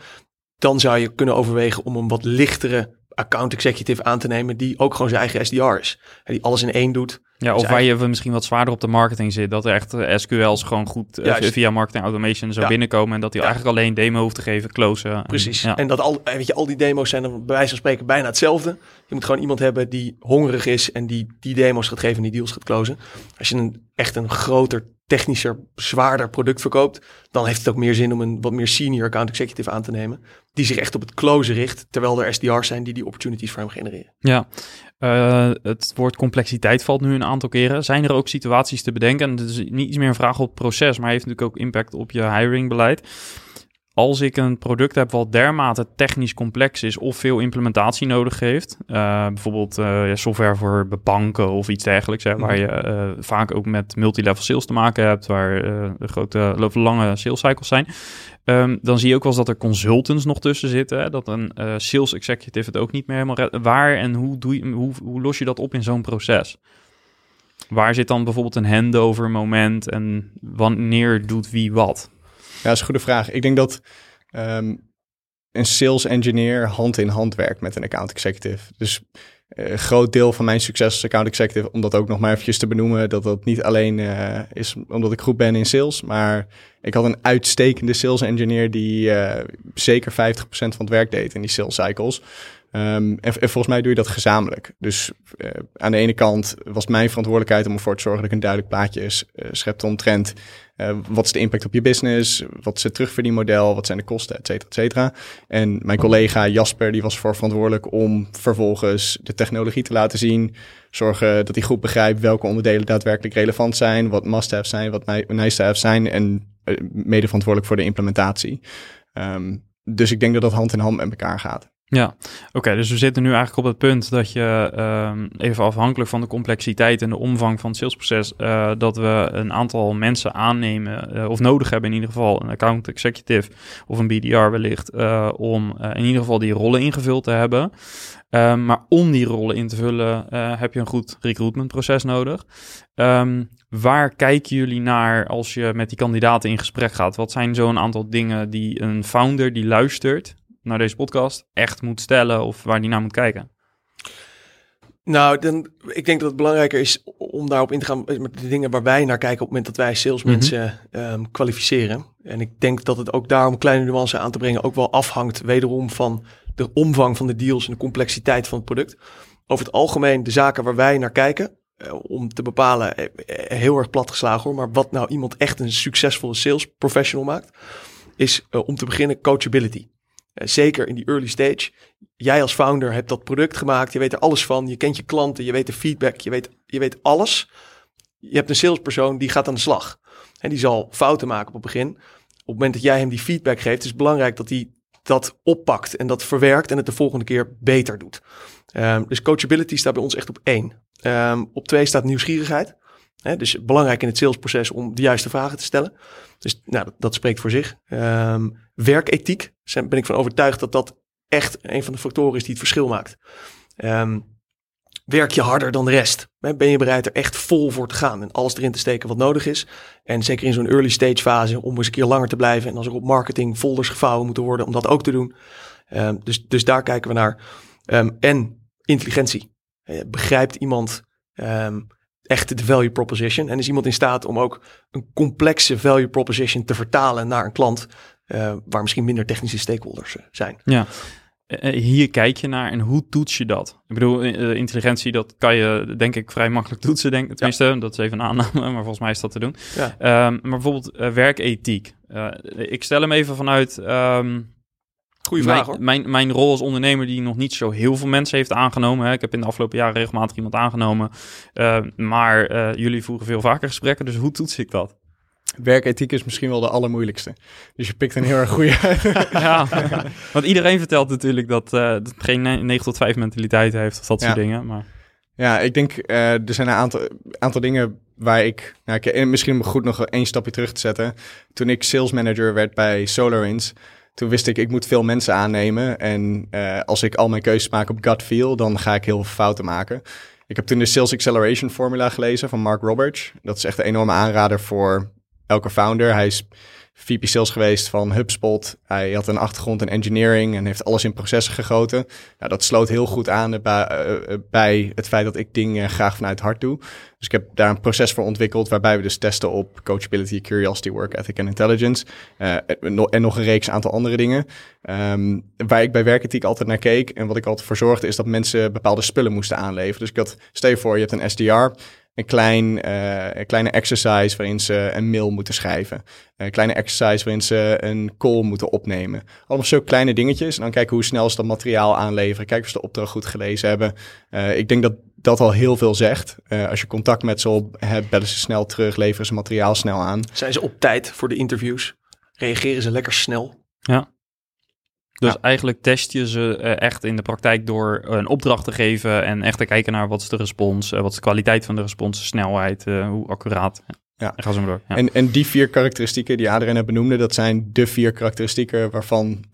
Dan zou je kunnen overwegen om een wat lichtere account executive aan te nemen die ook gewoon zijn eigen SDR is. En die alles in één doet. Ja, of waar je misschien wat zwaarder op de marketing zit. Dat er echt uh, SQL's gewoon goed uh, via marketing automation zo ja. binnenkomen. En dat hij ja. eigenlijk alleen demo hoeft te geven, closen. Precies. En, ja. en dat al, weet je, al die demo's zijn dan bij wijze van spreken bijna hetzelfde. Je moet gewoon iemand hebben die hongerig is en die die demo's gaat geven en die deals gaat closen. Als je een, echt een groter technischer, zwaarder product verkoopt, dan heeft het ook meer zin om een wat meer senior account executive aan te nemen, die zich echt op het closen richt, terwijl er SDR's zijn die die opportunities voor hem genereren. Ja, uh, het woord complexiteit valt nu een aantal keren. Zijn er ook situaties te bedenken, en het is niet iets meer een vraag op proces, maar heeft natuurlijk ook impact op je hiringbeleid als ik een product heb wat dermate technisch complex is of veel implementatie nodig heeft, uh, bijvoorbeeld uh, software voor bebanken of iets dergelijks, hè, waar je uh, vaak ook met multilevel sales te maken hebt, waar grote, lange sales cycles zijn, um, dan zie je ook wel eens dat er consultants nog tussen zitten, hè, dat een sales executive het ook niet meer helemaal. Waar en hoe, doe je, hoe, hoe los je dat op in zo'n proces? Waar zit dan bijvoorbeeld een handover moment en wanneer doet wie wat? Dat is een goede vraag. Ik denk dat um, een sales engineer hand in hand werkt met een account executive. Dus uh, een groot deel van mijn succes als account executive, om dat ook nog maar eventjes te benoemen, dat dat niet alleen uh, is omdat ik goed ben in sales, maar ik had een uitstekende sales engineer die uh, zeker 50% van het werk deed in die sales cycles. Um, en, en, volgens mij doe je dat gezamenlijk. Dus uh, aan de ene kant was mijn verantwoordelijkheid om ervoor te zorgen dat ik een duidelijk plaatje is, uh, schept omtrent uh, wat is de impact op je business, wat is het terugverdienmodel, wat zijn de kosten, et cetera, et cetera. En mijn collega Jasper, die was voor verantwoordelijk om vervolgens de technologie te laten zien, zorgen dat hij goed begrijpt welke onderdelen daadwerkelijk relevant zijn, wat must-have zijn, wat nice-to-have zijn en mede verantwoordelijk voor de implementatie. Um, dus ik denk dat dat hand in hand met elkaar gaat. Ja, oké. dus we zitten nu eigenlijk op het punt dat je um, even afhankelijk van de complexiteit en de omvang van het salesproces, uh, dat we een aantal mensen aannemen uh, of nodig hebben in ieder geval een account executive of een BDR wellicht, uh, om in ieder geval die rollen ingevuld te hebben. Um, maar om die rollen in te vullen heb je een goed recruitmentproces nodig. Um, waar kijken jullie naar als je met die kandidaten in gesprek gaat? Wat zijn zo'n aantal dingen die een founder die luistert naar deze podcast echt moet stellen of waar die naar moet kijken? Nou, dan, ik denk dat het belangrijker is om daarop in te gaan met de dingen waar wij naar kijken op het moment dat wij salesmensen mm -hmm. kwalificeren. En ik denk dat het ook daarom kleine nuances aan te brengen ook wel afhangt wederom van de omvang van de deals en de complexiteit van het product. Over het algemeen de zaken waar wij naar kijken, uh, om te bepalen, uh, heel erg platgeslagen hoor, maar wat nou iemand echt een succesvolle sales professional maakt, is om te beginnen coachability. Uh, zeker in die early stage. Jij als founder hebt dat product gemaakt. Je weet er alles van. Je kent je klanten. Je weet de feedback. Je weet, je weet alles. Je hebt een salespersoon die gaat aan de slag. En die zal fouten maken op het begin. Op het moment dat jij hem die feedback geeft, is het belangrijk dat hij dat oppakt en dat verwerkt en het de volgende keer beter doet. Um, dus coachability staat bij ons echt op één. Um, op twee staat nieuwsgierigheid. He, dus belangrijk in het salesproces om de juiste vragen te stellen. Dus nou, dat, spreekt voor zich. Um, werkethiek, ben ik van overtuigd dat dat echt een van de factoren is die het verschil maakt. Um, werk je harder dan de rest? Ben je bereid er echt vol voor te gaan en alles erin te steken wat nodig is? En zeker in zo'n early stage fase om eens een keer langer te blijven en als er op marketing folders gevouwen moeten worden om dat ook te doen. Um, dus, dus daar kijken we naar. En intelligentie. Uh, begrijpt iemand echt de value proposition en is iemand in staat om ook een complexe value proposition te vertalen naar een klant uh, waar misschien minder technische stakeholders uh, zijn. Ja. Uh, hier kijk je naar en hoe toets je dat? Ik bedoel, intelligentie, dat kan je denk ik vrij makkelijk toetsen, denk ik. Tenminste, ja. dat is even een aanname, [LAUGHS] maar volgens mij is dat te doen. Ja. Um, maar bijvoorbeeld uh, werkethiek. ik stel hem even vanuit... Um, Goeie vraag mijn, hoor. Mijn, mijn rol als ondernemer die nog niet zo heel veel mensen heeft aangenomen. Hè. Ik heb in de afgelopen jaren regelmatig iemand aangenomen. maar jullie voeren veel vaker gesprekken, dus hoe toets ik dat? werkethiek is misschien wel de allermoeilijkste. Dus je pikt een heel erg goede. [LAUGHS] [LAUGHS] ja, want iedereen vertelt natuurlijk dat, uh, dat geen 9 tot 5 mentaliteit heeft of dat soort ja. dingen. Maar... Ja, ik denk uh, er zijn een aantal, aantal dingen waar ik, nou, ik, misschien goed nog één stapje terug te zetten. Toen ik sales manager werd bij SolarWinds, toen wist ik, ik moet veel mensen aannemen. En uh, als ik al mijn keuzes maak op gut feel, dan ga ik heel veel fouten maken. Ik heb toen de Sales Acceleration Formula gelezen van Mark Roberts. Dat is echt een enorme aanrader voor elke founder. Hij is VP Sales geweest van HubSpot. Hij had een achtergrond in engineering en heeft alles in processen gegoten. Nou, dat sloot heel goed aan bij, uh, bij het feit dat ik dingen graag vanuit hart doe. Dus ik heb daar een proces voor ontwikkeld waarbij we dus testen op coachability, curiosity, work ethic en intelligence. Uh, en nog een reeks aantal andere dingen. Um, waar ik bij werkethiek altijd naar keek en wat ik altijd voor zorgde is dat mensen bepaalde spullen moesten aanleveren. Dus ik had, stel je voor, je hebt een SDR een, klein, uh, een kleine exercise waarin ze een mail moeten schrijven. Een kleine exercise waarin ze een call moeten opnemen. Allemaal zo kleine dingetjes. En dan kijken hoe snel ze dat materiaal aanleveren. Kijken of ze de opdracht goed gelezen hebben. Uh, ik denk dat dat al heel veel zegt. Uh, als je contact met ze op hebt, bellen ze snel terug, leveren ze materiaal snel aan. Zijn ze op tijd voor de interviews? Reageren ze lekker snel? Ja. Dus ja. eigenlijk test je ze uh, echt in de praktijk door een opdracht te geven en echt te kijken naar wat is de respons, uh, wat is de kwaliteit van de respons, snelheid, uh, hoe accuraat. Ja. En ga zo maar door. Ja. En, en die vier karakteristieken die Adrien net benoemde, dat zijn de vier karakteristieken waarvan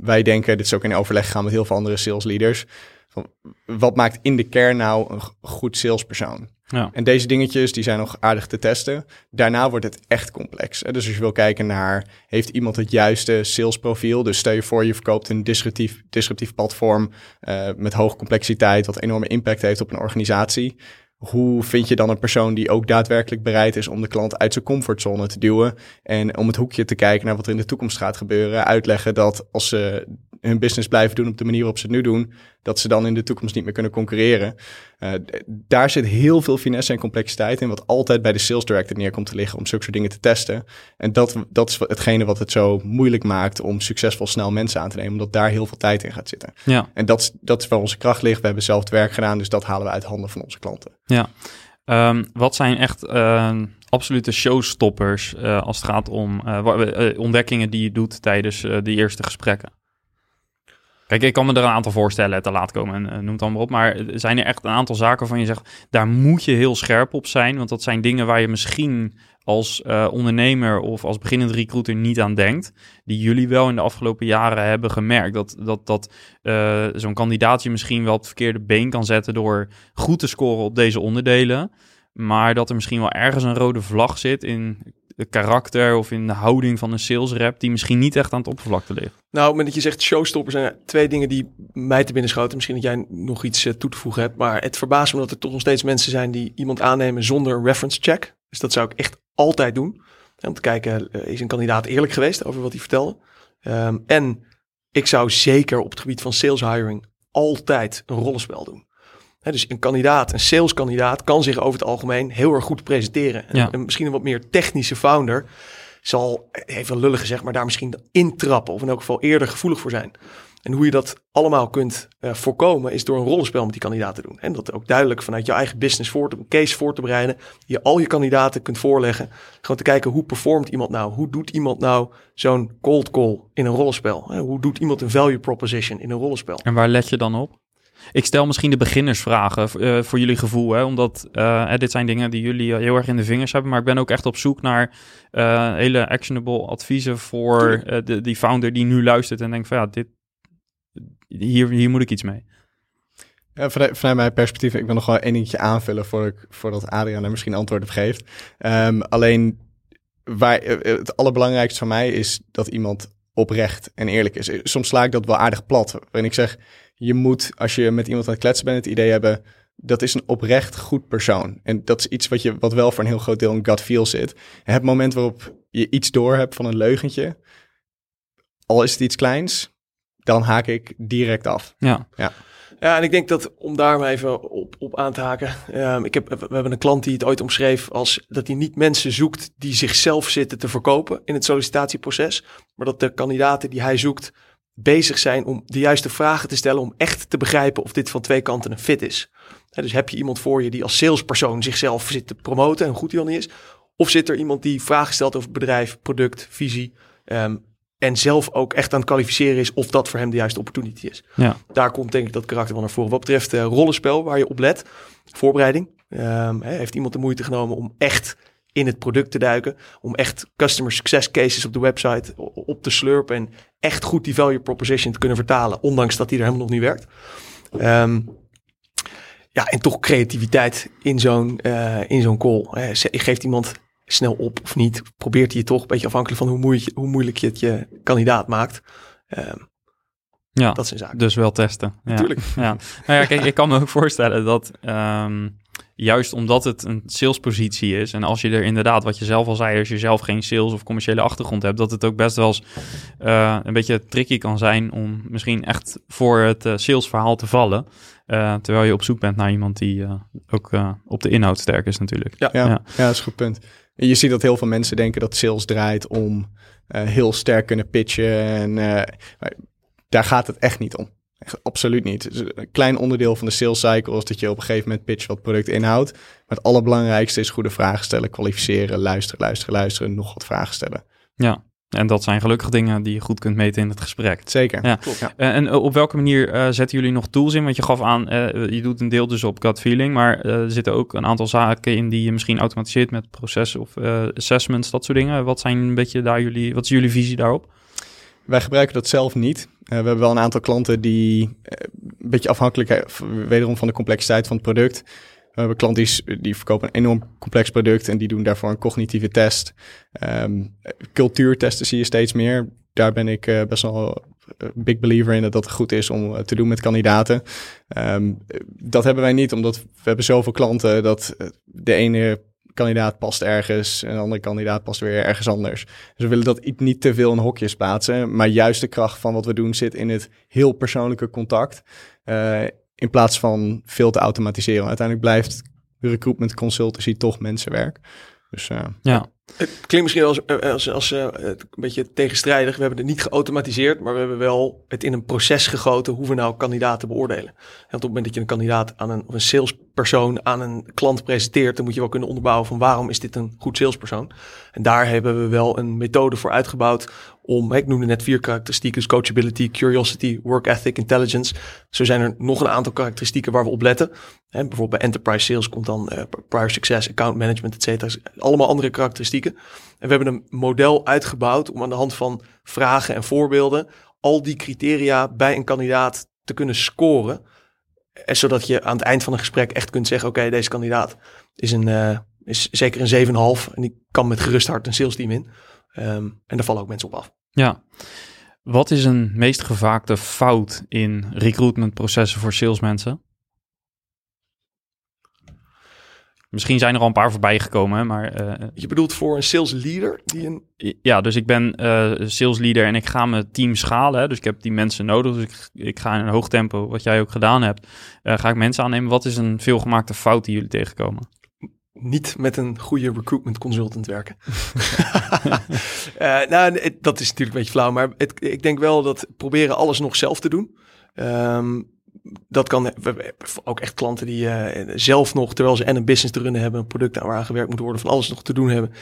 wij denken, dit is ook in overleg gegaan met heel veel andere sales leaders, van wat maakt in de kern nou een goed salespersoon? Ja. En deze dingetjes die zijn nog aardig te testen. Daarna wordt het echt complex. Dus als je wil kijken naar, heeft iemand het juiste salesprofiel? Dus stel je voor, je verkoopt een disruptief, disruptief platform uh, met hoge complexiteit, wat enorme impact heeft op een organisatie. Hoe vind je dan een persoon die ook daadwerkelijk bereid is om de klant uit zijn comfortzone te duwen en om het hoekje te kijken naar wat er in de toekomst gaat gebeuren, uitleggen dat als ze hun business blijven doen op de manier waarop ze het nu doen, dat ze dan in de toekomst niet meer kunnen concurreren. Uh, daar zit heel veel finesse en complexiteit in, wat altijd bij de sales director neerkomt te liggen om zulke soort dingen te testen. En dat, dat is hetgene wat het zo moeilijk maakt om succesvol snel mensen aan te nemen, omdat daar heel veel tijd in gaat zitten. Ja. En dat, dat is waar onze kracht ligt. We hebben zelf het werk gedaan, dus dat halen we uit handen van onze klanten. Ja. Um, wat zijn echt uh, absolute showstoppers uh, als het gaat om uh, ontdekkingen die je doet tijdens de eerste gesprekken? Kijk, ik kan me er een aantal voorstellen te laat komen en uh, noem het allemaal op. Maar zijn er echt een aantal zaken van je zegt, daar moet je heel scherp op zijn. Want dat zijn dingen waar je misschien als uh, ondernemer of als beginnend recruiter niet aan denkt. Die jullie wel in de afgelopen jaren hebben gemerkt. Dat, dat, dat uh, zo'n kandidaat je misschien wel op het verkeerde been kan zetten door goed te scoren op deze onderdelen. Maar dat er misschien wel ergens een rode vlag zit in de karakter of in de houding van een sales rep die misschien niet echt aan het oppervlakte ligt. Nou, moment dat je zegt showstopper zijn twee dingen die mij te binnen schoten. Misschien dat jij nog iets uh, toe te voegen hebt, maar het verbaast me dat er toch nog steeds mensen zijn die iemand aannemen zonder een reference check. Dus dat zou ik echt altijd doen. Om te kijken, uh, is een kandidaat eerlijk geweest over wat hij vertelde? Um, en ik zou zeker op het gebied van sales hiring altijd een rollenspel doen. He, dus een kandidaat, een saleskandidaat, kan zich over het algemeen heel erg goed presenteren. Ja. En misschien een wat meer technische founder zal, even lullig gezegd, maar daar misschien intrappen of in elk geval eerder gevoelig voor zijn. En hoe je dat allemaal kunt uh, voorkomen, is door een rollenspel met die kandidaten te doen. En dat ook duidelijk vanuit je eigen business voor te, een case voor te bereiden. Je al je kandidaten kunt voorleggen. Gewoon te kijken hoe performt iemand nou? Hoe doet iemand nou zo'n cold call in een rollenspel? Hoe doet iemand een value proposition in een rollenspel? En waar let je dan op? Ik stel misschien de beginnersvragen uh, voor jullie gevoel, hè, omdat uh, dit zijn dingen die jullie heel erg in de vingers hebben. Maar ik ben ook echt op zoek naar uh, hele actionable adviezen voor de, die founder die nu luistert en denkt van ja, dit, hier, hier moet ik iets mee. Ja, vanuit, vanuit, mijn perspectief, ik wil nog wel één dingetje aanvullen voordat, ik, voordat Adriaan er misschien antwoord op geeft. Um, alleen, waar, het allerbelangrijkste voor mij is dat iemand oprecht en eerlijk is. Soms sla ik dat wel aardig plat. Waarin ik zeg, je moet, als je met iemand aan het kletsen bent, het idee hebben, dat is een oprecht goed persoon. En dat is iets wat, je, wat wel voor een heel groot deel in gut feel zit. En het moment waarop je iets door hebt van een leugentje, al is het iets kleins, dan haak ik direct af. Ja. ja. Ja, en ik denk dat om daar maar even op, op aan te haken. Um, ik heb, we hebben een klant die het ooit omschreef als dat hij niet mensen zoekt die zichzelf zitten te verkopen in het sollicitatieproces. Maar dat de kandidaten die hij zoekt bezig zijn om de juiste vragen te stellen om echt te begrijpen of dit van twee kanten een fit is. dus heb je iemand voor je die als salespersoon zichzelf zit te promoten en goed die dan is? Of zit er iemand die vragen stelt over bedrijf, product, visie um, en zelf ook echt aan het kwalificeren is of dat voor hem de juiste opportunity is? Ja. Daar komt denk ik dat karakter van naar voren. Wat betreft uh, rollenspel waar je op let, voorbereiding. Um, heeft iemand de moeite genomen om echt in het product te duiken. Om echt customer success cases op de website op te slurpen. En echt goed die value proposition te kunnen vertalen. Ondanks dat die er helemaal nog niet werkt. Um, ja, en toch creativiteit in zo'n uh, in zo'n call. Uh, geeft iemand snel op of niet? Probeert hij je toch? Een beetje afhankelijk van hoe moeilijk, hoe moeilijk je het je kandidaat maakt. Um, ja, dat zijn zaken. Dus wel testen. Ja. Natuurlijk. [LAUGHS] Ja. Nou ja, kijk, ik kan me ook voorstellen dat um, juist omdat het een salespositie is en als je er inderdaad, wat je zelf al zei, als je zelf geen sales of commerciële achtergrond hebt, dat het ook best wel eens uh, een beetje tricky kan zijn om misschien echt voor het uh, salesverhaal te vallen. Uh, terwijl je op zoek bent naar iemand die ook op de inhoud sterk is natuurlijk. Ja, ja. ja. ja dat is een goed punt. Je ziet dat heel veel mensen denken dat sales draait om heel sterk kunnen pitchen en daar gaat het echt niet om. Echt, absoluut niet. een klein onderdeel van de sales cycle is dat je op een gegeven moment pitch wat product inhoudt. Maar het allerbelangrijkste is goede vragen stellen, kwalificeren, luisteren, luisteren, luisteren, nog wat vragen stellen. Ja, en dat zijn gelukkig dingen die je goed kunt meten in het gesprek. Zeker. Ja. Klopt, ja. En op welke manier uh, zetten jullie nog tools in? Want je gaf aan, uh, je doet een deel dus op gut feeling, maar uh, er zitten ook een aantal zaken in die je misschien automatiseert met processen of assessments, dat soort dingen. Wat zijn een beetje daar jullie, wat is jullie visie daarop? Wij gebruiken dat zelf niet. Uh, we hebben wel een aantal klanten die uh, een beetje afhankelijk wederom van de complexiteit van het product. We hebben klanten die, die verkopen een enorm complex product en die doen daarvoor een cognitieve test. Um, cultuurtesten zie je steeds meer. Daar ben ik best wel big believer in dat dat goed is om te doen met kandidaten. Um, dat hebben wij niet, omdat we hebben zoveel klanten dat de ene kandidaat past ergens en een andere kandidaat past weer ergens anders. Dus we willen dat niet te veel in hokjes plaatsen, maar juist de kracht van wat we doen zit in het heel persoonlijke contact. Uh, in plaats van veel te automatiseren. Uiteindelijk blijft recruitment consultancy toch mensenwerk. Dus uh, ja. Het klinkt misschien als, als, als uh, een beetje tegenstrijdig. We hebben het niet geautomatiseerd, maar we hebben wel het in een proces gegoten hoe we nou kandidaten beoordelen. En op het moment dat je een kandidaat aan een, of een salespersoon aan een klant presenteert, dan moet je wel kunnen onderbouwen van waarom is dit een goed salespersoon. En daar hebben we wel een methode voor uitgebouwd om, ik noemde net vier karakteristieken, dus coachability, curiosity, work ethic, intelligence. Zo zijn er nog een aantal karakteristieken waar we op letten. En bijvoorbeeld bij enterprise sales komt dan uh, prior success, account management, et cetera. Allemaal andere karakteristieken. En we hebben een model uitgebouwd om aan de hand van vragen en voorbeelden al die criteria bij een kandidaat te kunnen scoren. En zodat je aan het eind van een gesprek echt kunt zeggen, oké, deze kandidaat is, een, uh, is zeker een 7,5 en die kan met gerust hart een sales team in. Um, en daar vallen ook mensen op af. Ja. Wat is een meest gevaakte fout in recruitmentprocessen voor salesmensen? Misschien zijn er al een paar voorbij gekomen, maar... Uh, je bedoelt voor een sales leader? Die een... Ja, dus ik ben uh, sales leader en ik ga mijn team schalen. Hè, dus ik heb die mensen nodig. Dus ik, ik ga in een hoog tempo, wat jij ook gedaan hebt, uh, ga ik mensen aannemen. Wat is een veelgemaakte fout die jullie tegenkomen? niet met een goede recruitment consultant werken. [LAUGHS] nou, het, dat is natuurlijk een beetje flauw, maar het, ik denk wel dat proberen alles nog zelf te doen. Um, dat kan we, ook echt klanten die uh, zelf nog, terwijl ze en een business te runnen hebben, een product aan waar gewerkt moet worden, van alles nog te doen hebben,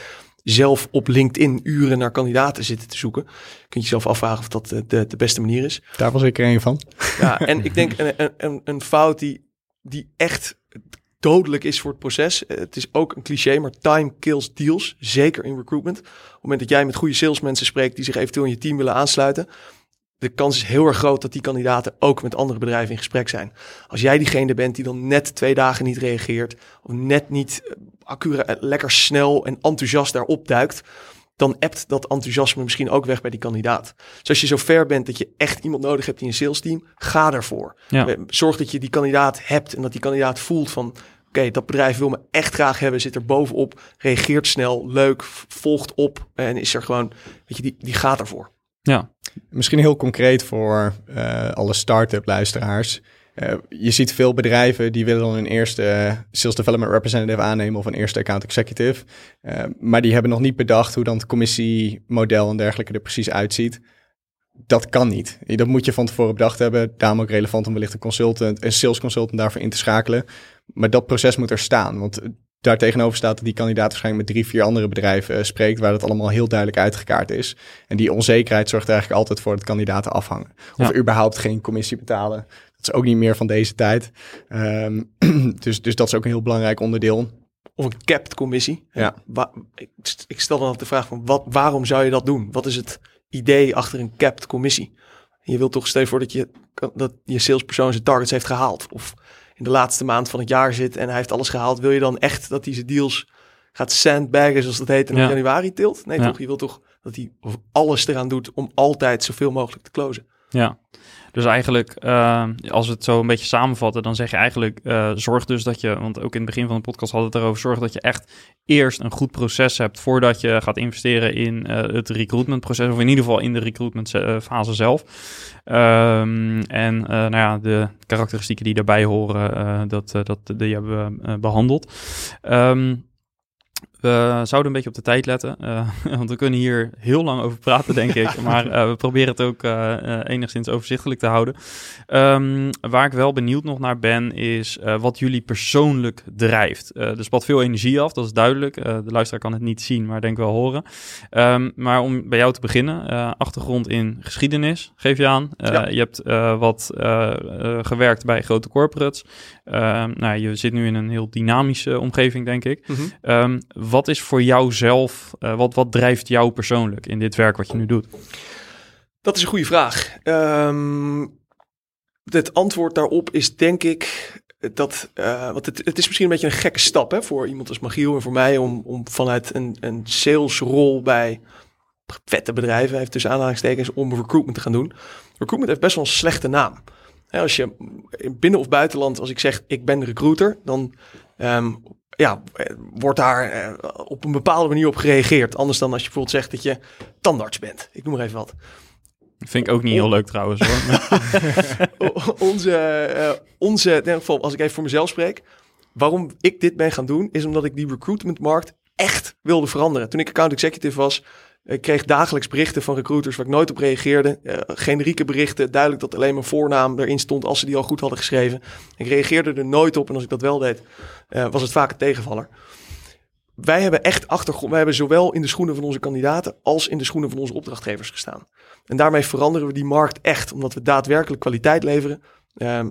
zelf op LinkedIn uren naar kandidaten zitten te zoeken. Kun je jezelf afvragen of dat de, de beste manier is. Daar was ik er een van. Ja, [LAUGHS] en ik denk een, een, een fout die, die echt dodelijk is voor het proces. Het is ook een cliché, maar time kills deals. Zeker in recruitment. Op het moment dat jij met goede salesmensen spreekt die zich eventueel in je team willen aansluiten, de kans is heel erg groot dat die kandidaten ook met andere bedrijven in gesprek zijn. Als jij diegene bent die dan net twee dagen niet reageert, of net niet eh, accuraat, eh, lekker snel en enthousiast daarop duikt, dan appt dat enthousiasme misschien ook weg bij die kandidaat. Dus als je zo ver bent dat je echt iemand nodig hebt in je sales team, ga daarvoor. Ja. Eh, zorg dat je die kandidaat hebt en dat die kandidaat voelt van oké, dat bedrijf wil me echt graag hebben, zit er bovenop, reageert snel, leuk, volgt op en is er gewoon, weet je, die, die gaat ervoor. Ja. Misschien heel concreet voor uh, alle start-up luisteraars. Uh, je ziet veel bedrijven die willen dan een eerste sales development representative aannemen of een eerste account executive. Uh, maar die hebben nog niet bedacht hoe dan het commissiemodel en dergelijke er precies uitziet. Dat kan niet. Dat moet je van tevoren bedacht hebben. Daarom ook relevant om wellicht een consultant, een sales consultant daarvoor in te schakelen. Maar dat proces moet er staan. Want daar tegenover staat dat die kandidaat waarschijnlijk met drie, vier andere bedrijven uh, spreekt, waar het allemaal heel duidelijk uitgekaart is. En die onzekerheid zorgt er eigenlijk altijd voor dat kandidaten afhangen. Of überhaupt geen commissie betalen. Dat is ook niet meer van deze tijd. Um, [CLEARS THROAT] dus, dus dat is ook een heel belangrijk onderdeel. Of een capped commissie. Ja. ik, ik stel dan altijd de vraag van wat, waarom zou je dat doen? Wat is het idee achter een capped commissie? Je wilt toch steeds voor dat je, dat je salespersoon zijn targets heeft gehaald. Of in de laatste maand van het jaar zit en hij heeft alles gehaald, wil je dan echt dat hij zijn deals gaat sandbaggen, zoals dat heet, en in januari tilt? Nee, toch? Je wil toch dat hij alles eraan doet om altijd zoveel mogelijk te closen. Ja, dus eigenlijk, uh, als we het zo een beetje samenvatten, dan zeg je eigenlijk, uh, zorg dus dat je, want ook in het begin van de podcast hadden we het erover, zorg dat je echt eerst een goed proces hebt voordat je gaat investeren in uh, het recruitmentproces, of in ieder geval in de recruitment fase zelf. Um, en nou ja, de karakteristieken die daarbij horen, dat, dat, die hebben we behandeld. Um, we zouden een beetje op de tijd letten, uh, [LAUGHS] want we kunnen hier heel lang over praten, denk ik. [LAUGHS] Maar uh, we proberen het ook uh, enigszins overzichtelijk te houden. Um, waar ik wel benieuwd nog naar ben, is wat jullie persoonlijk drijft. er spat veel energie af, dat is duidelijk. de luisteraar kan het niet zien, maar denk wel horen. Um, maar om bij jou te beginnen, achtergrond in geschiedenis, geef je aan. Ja. Je hebt wat gewerkt bij grote corporates. Um, nou, je zit nu in een heel dynamische omgeving, denk ik. Mm -hmm wat is voor jou zelf, uh, wat, wat drijft jou persoonlijk in dit werk wat je nu doet? Dat is een goede vraag. Um, het antwoord daarop is denk ik dat, uh, want het, het is misschien een beetje een gekke stap hè, voor iemand als Magiel en voor mij om, om vanuit een, een salesrol bij vette bedrijven, heeft tussen aanhalingstekens, om recruitment te gaan doen. Recruitment heeft best wel een slechte naam. als je binnen of buitenland, als ik zeg ik ben recruiter, dan um, ja, wordt daar eh, op een bepaalde manier op gereageerd. Anders dan als je bijvoorbeeld zegt dat je tandarts bent. Ik noem maar even wat. Vind ik ook niet heel leuk trouwens hoor. [LAUGHS] onze, uh, onze, in ieder geval als ik even voor mezelf spreek. Waarom ik dit ben gaan doen, is omdat ik die recruitmentmarkt echt wilde veranderen. Toen ik account executive was, ik kreeg dagelijks berichten van recruiters waar ik nooit op reageerde. Uh, generieke berichten, duidelijk dat alleen mijn voornaam erin stond als ze die al goed hadden geschreven. Ik reageerde er nooit op en als ik dat wel deed, uh, was het vaak een tegenvaller. Wij hebben echt achtergrond. Wij hebben zowel in de schoenen van onze kandidaten als in de schoenen van onze opdrachtgevers gestaan. En daarmee veranderen we die markt echt, omdat we daadwerkelijk kwaliteit leveren. Uh,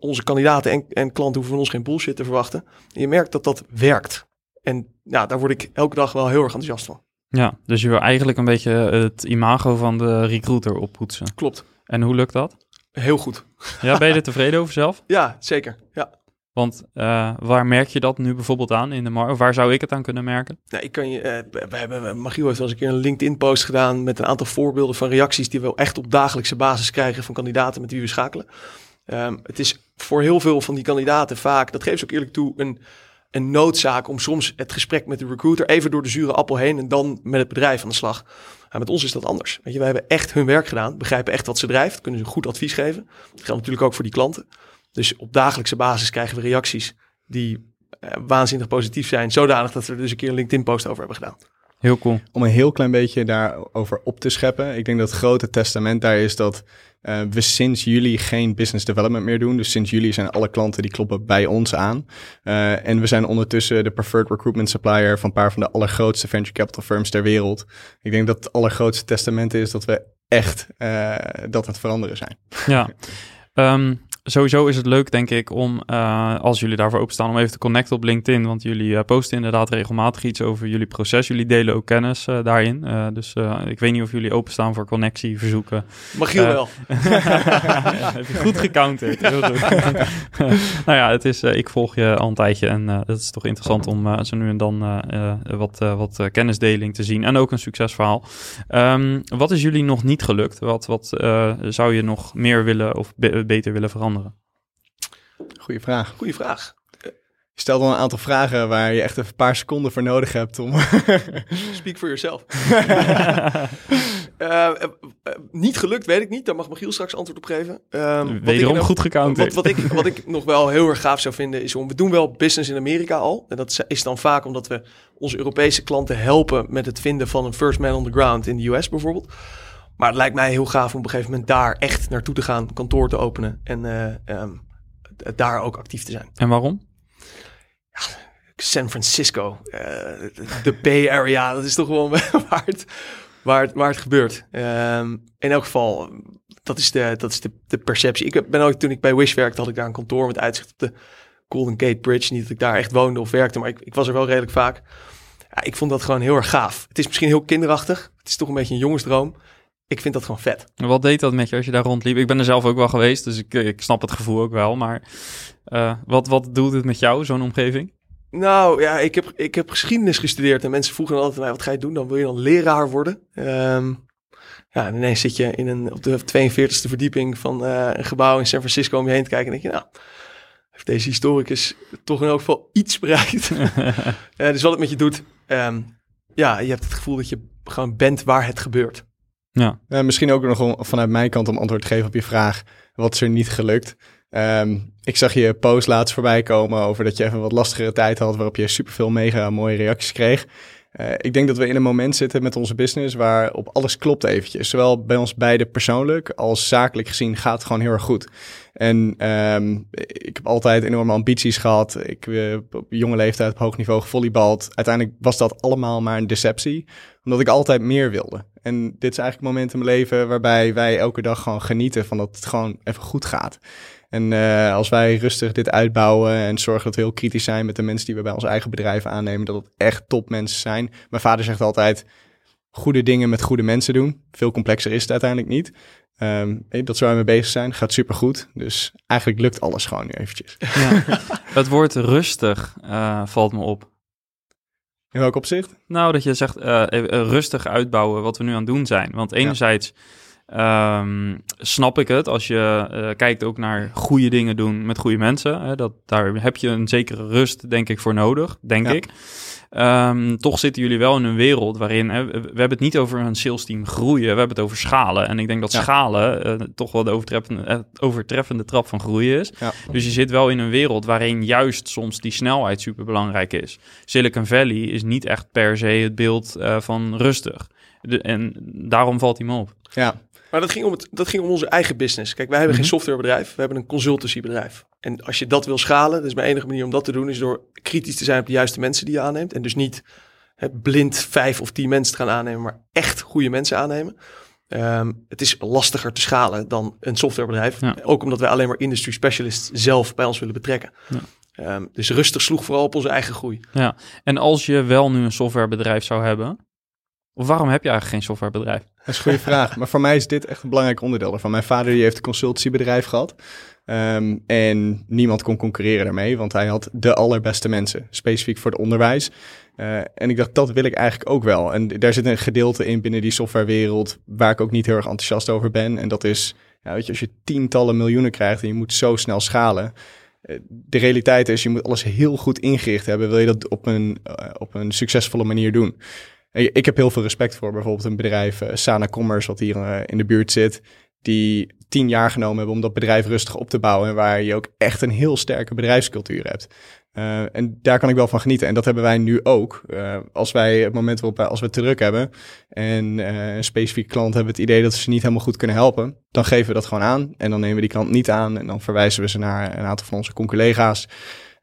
onze kandidaten en, en klanten hoeven van ons geen bullshit te verwachten. En je merkt dat dat werkt. En ja, daar word ik elke dag wel heel erg enthousiast van. Ja, dus je wil eigenlijk een beetje het imago van de recruiter oppoetsen. Klopt. En hoe lukt dat? Heel goed. Ja, ben je er [LAUGHS] tevreden over zelf? Ja, zeker. Ja. Want uh, waar merk je dat nu bijvoorbeeld aan in de markt? Waar zou ik het aan kunnen merken? Nou, ik kan je, uh, we hebben, Magiel heeft wel eens een keer een LinkedIn-post gedaan met een aantal voorbeelden van reacties die we echt op dagelijkse basis krijgen van kandidaten met wie we schakelen. Um, het is voor heel veel van die kandidaten vaak, dat geeft ze ook eerlijk toe, een een noodzaak om soms het gesprek met de recruiter even door de zure appel heen en dan met het bedrijf aan de slag. Maar met ons is dat anders. Weet je, wij hebben echt hun werk gedaan, begrijpen echt wat ze drijft, kunnen ze goed advies geven. Dat geldt natuurlijk ook voor die klanten. Dus op dagelijkse basis krijgen we reacties die waanzinnig positief zijn. Zodanig dat we er dus een keer een LinkedIn-post over hebben gedaan. Heel cool. Om een heel klein beetje daarover op te scheppen. Ik denk dat het grote testament daar is dat uh, we sinds juli geen business development meer doen. Dus sinds juli zijn alle klanten die kloppen bij ons aan. Uh, en we zijn ondertussen de preferred recruitment supplier van een paar van de allergrootste venture capital firms ter wereld. Ik denk dat het allergrootste testament is dat we echt uh, dat aan het veranderen zijn. Ja. Um, [LAUGHS] sowieso is het leuk, denk ik, om uh, als jullie daarvoor openstaan, om even te connecten op LinkedIn. Want jullie uh, posten inderdaad regelmatig iets over jullie proces. Jullie delen ook kennis uh, daarin. dus ik weet niet of jullie openstaan voor connectieverzoeken. Mag je wel. [LAUGHS] heb je goed gecounterd. Heel goed. [LAUGHS] nou ja, het is, ik volg je al een tijdje en het is toch interessant om zo nu en dan wat, wat kennisdeling te zien. En ook een succesverhaal. Um, wat is jullie nog niet gelukt? Wat, wat zou je nog meer willen of be beter willen veranderen? Goeie vraag. Goeie vraag. Je stelt al een aantal vragen waar je echt een paar seconden voor nodig hebt om. [LAUGHS] Speak for yourself. uh, [LAUGHS] uh, niet gelukt, weet ik niet. Daar mag Michiel straks antwoord op geven. Um, Wederom goed gecounterd. Wat, wat, ik, wat ik nog wel heel erg gaaf zou vinden is om... We doen wel business in Amerika al. En dat is dan vaak omdat we onze Europese klanten helpen... met het vinden van een first man on the ground in de US bijvoorbeeld. Maar het lijkt mij heel gaaf om op een gegeven moment daar echt naartoe te gaan, kantoor te openen en uh, um, daar ook actief te zijn. En waarom? Ja, San Francisco, uh, de Bay Area, dat is toch gewoon [LAUGHS] waar het, waar het, waar het gebeurt. Um, in elk geval, dat is, de, dat is de, de perceptie. Ik ben ook toen ik bij Wish werkte, had ik daar een kantoor met uitzicht op de Golden Gate Bridge. Niet dat ik daar echt woonde of werkte, maar ik, ik was er wel redelijk vaak. Ja, ik vond dat gewoon heel erg gaaf. Het is misschien heel kinderachtig. Het is toch een beetje een jongensdroom ik vind dat gewoon vet. Wat deed dat met je als je daar rondliep? Ik ben er zelf ook wel geweest, dus ik, ik snap het gevoel ook wel. Maar uh, wat, wat doet het met jou, zo'n omgeving? Nou ja, ik heb, ik heb geschiedenis gestudeerd en mensen vroegen altijd mij, wat ga je doen? Dan wil je dan leraar worden. Um, ja, en ineens zit je in een, op de 42e verdieping van uh, een gebouw in San Francisco om je heen te kijken en denk je, nou, heeft deze historicus toch in elk geval iets bereikt. [LAUGHS] uh, dus wat het met je doet, um, ja, je hebt het gevoel dat je gewoon bent waar het gebeurt. Ja. Uh, misschien ook nog vanuit mijn kant om antwoord te geven op je vraag. Wat is er niet gelukt? Um, ik zag je post laatst voorbij komen over dat je even wat lastigere tijd had, waarop je superveel mega mooie reacties kreeg. Uh, ik denk dat we in een moment zitten met onze business waar op alles klopt eventjes. Zowel bij ons beide persoonlijk als zakelijk gezien gaat het gewoon heel erg goed. En um, ik heb altijd enorme ambities gehad. Ik heb op jonge leeftijd op hoog niveau gevolleybald. Uiteindelijk was dat allemaal maar een deceptie, omdat ik altijd meer wilde. En dit is eigenlijk het moment in mijn leven waarbij wij elke dag gewoon genieten van dat het gewoon even goed gaat. En uh, als wij rustig dit uitbouwen en zorgen dat we heel kritisch zijn met de mensen die we bij ons eigen bedrijf aannemen, dat het echt topmensen zijn. Mijn vader zegt altijd, goede dingen met goede mensen doen. Veel complexer is het uiteindelijk niet. Um, dat zou we mee bezig zijn. Gaat supergoed. Dus eigenlijk lukt alles gewoon nu eventjes. Ja. [LAUGHS] het woord rustig uh, valt me op. In welk opzicht? Nou, dat je zegt uh, rustig uitbouwen wat we nu aan het doen zijn. Want enerzijds ja. um, snap ik het als je uh, kijkt ook naar goede dingen doen met goede mensen. Hè, dat, daar heb je een zekere rust, denk ik, voor nodig, denk ja. ik. Um, toch zitten jullie wel in een wereld waarin hè, we hebben het niet over een sales team groeien, we hebben het over schalen. En ik denk dat ja. schalen uh, toch wel de overtreffende, uh, overtreffende trap van groeien is. Ja. Dus je zit wel in een wereld waarin juist soms die snelheid super belangrijk is. Silicon Valley is niet echt per se het beeld uh, van rustig. De, en daarom valt hij me op. Ja, maar dat ging, om het, dat ging om onze eigen business. Kijk, wij hebben geen softwarebedrijf, we hebben een consultancybedrijf. En als je dat wil schalen, is mijn enige manier om dat te doen, is door kritisch te zijn op de juiste mensen die je aanneemt. En dus niet hè, blind vijf of tien mensen te gaan aannemen, maar echt goede mensen aannemen. Um, het is lastiger te schalen dan een softwarebedrijf. Ja. Ook omdat wij alleen maar industry specialists zelf bij ons willen betrekken. Ja. Um, dus rustig sloeg vooral op onze eigen groei. Ja, en als je wel nu een softwarebedrijf zou hebben, waarom heb je eigenlijk geen softwarebedrijf? Dat is een goede vraag. Maar voor mij is dit echt een belangrijk onderdeel ervan. Mijn vader die heeft een consultancybedrijf gehad. Um, en niemand kon concurreren daarmee, want hij had de allerbeste mensen, specifiek voor het onderwijs. Uh, en ik dacht, dat wil ik eigenlijk ook wel. En daar zit een gedeelte in binnen die softwarewereld waar ik ook niet heel erg enthousiast over ben. En dat is, weet je, als je tientallen miljoenen krijgt en je moet zo snel schalen. Uh, de realiteit is, je moet alles heel goed ingericht hebben. Wil je dat op een, uh, op een succesvolle manier doen? Ik heb heel veel respect voor bijvoorbeeld een bedrijf, uh, Sana Commerce, wat hier uh, in de buurt zit, die tien jaar genomen hebben om dat bedrijf rustig op te bouwen en waar je ook echt een heel sterke bedrijfscultuur hebt. Uh, en daar kan ik wel van genieten. En dat hebben wij nu ook. Als wij het moment waarop als we te druk hebben en een specifieke klant hebben het idee dat we ze niet helemaal goed kunnen helpen, dan geven we dat gewoon aan. En dan nemen we die klant niet aan en dan verwijzen we ze naar een aantal van onze collega's.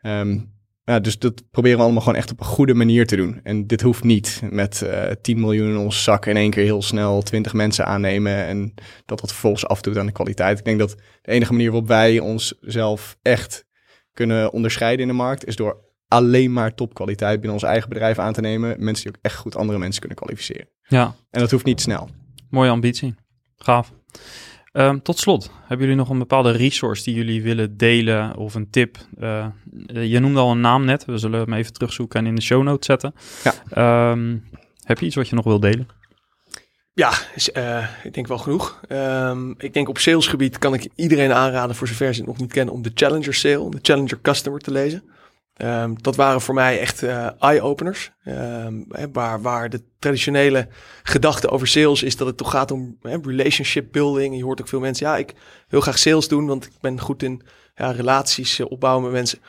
Um, ja, dus dat proberen we allemaal gewoon echt op een goede manier te doen. En dit hoeft niet met uh, 10 miljoen in ons zak in één keer heel snel 20 mensen aannemen en dat dat vervolgens afdoet aan de kwaliteit. Ik denk dat de enige manier waarop wij onszelf echt kunnen onderscheiden in de markt is door alleen maar topkwaliteit binnen ons eigen bedrijf aan te nemen. Mensen die ook echt goed andere mensen kunnen kwalificeren. Ja. En dat hoeft niet snel. Mooie ambitie. Gaaf. Um, tot slot, hebben jullie nog een bepaalde resource die jullie willen delen of een tip? Uh, je noemde al een naam net, we zullen hem even terugzoeken en in de show notes zetten. Ja. Um, heb je iets wat je nog wil delen? Ja, uh, ik denk wel genoeg. Um, ik denk op salesgebied kan ik iedereen aanraden, voor zover ze het nog niet kennen, om de Challenger Sale, de Challenger Customer te lezen. Um, dat waren voor mij echt uh, eye-openers. Um, waar, waar de traditionele gedachte over sales is dat het toch gaat om relationship building. Je hoort ook veel mensen, ja, ik wil graag sales doen, want ik ben goed in ja, relaties uh, opbouwen met mensen.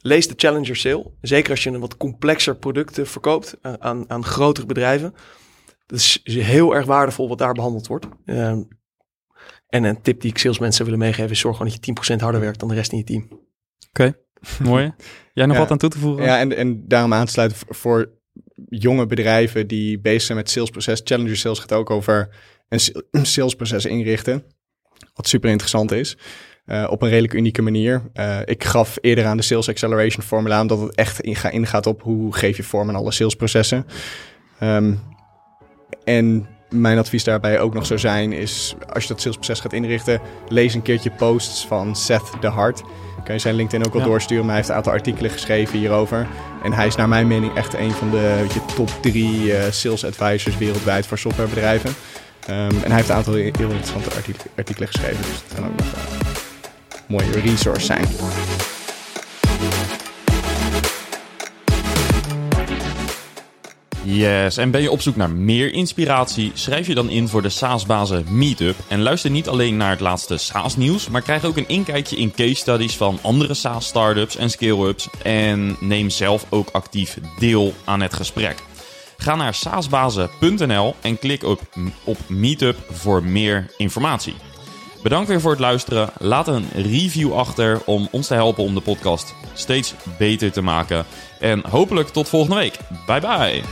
Lees de Challenger Sale. Zeker als je een wat complexer product verkoopt uh, aan, aan grotere bedrijven. Dat is heel erg waardevol wat daar behandeld wordt. Um, en een tip die ik salesmensen willen meegeven is zorg gewoon dat je 10% harder werkt dan de rest in je team. Oké. [LAUGHS] mooi. Jij nog ja, wat aan toe te voegen? Ja, en, en daarom aansluiten voor jonge bedrijven die bezig zijn met salesproces. Challenger Sales gaat ook over een salesproces inrichten. Wat super interessant is. Uh, op een redelijk unieke manier. Uh, ik gaf eerder aan de Sales Acceleration formula, omdat het echt inga, ingaat op hoe geef je vorm aan alle salesprocessen. Um, en mijn advies daarbij ook nog zou zijn is, als je dat salesproces gaat inrichten, lees een keertje posts van Seth de Hart. Kan je zijn LinkedIn ook ja. doorsturen, maar hij heeft een aantal artikelen geschreven hierover. En hij is naar mijn mening echt een van de je, top drie uh, sales advisors wereldwijd voor softwarebedrijven. Um, en hij heeft een aantal heel interessante artikelen, geschreven, dus dat kan ook nog een mooie resource zijn. Yes, en ben je op zoek naar meer inspiratie? Schrijf je dan in voor de SaaS-bazen Meetup. En luister niet alleen naar het laatste SaaS-nieuws, maar krijg ook een inkijkje in case studies van andere SaaS-startups en scale-ups. En neem zelf ook actief deel aan het gesprek. Ga naar saasbazen.nl en klik op, op Meetup voor meer informatie. Bedankt weer voor het luisteren. Laat een review achter om ons te helpen om de podcast steeds beter te maken. En hopelijk tot volgende week. Bye bye.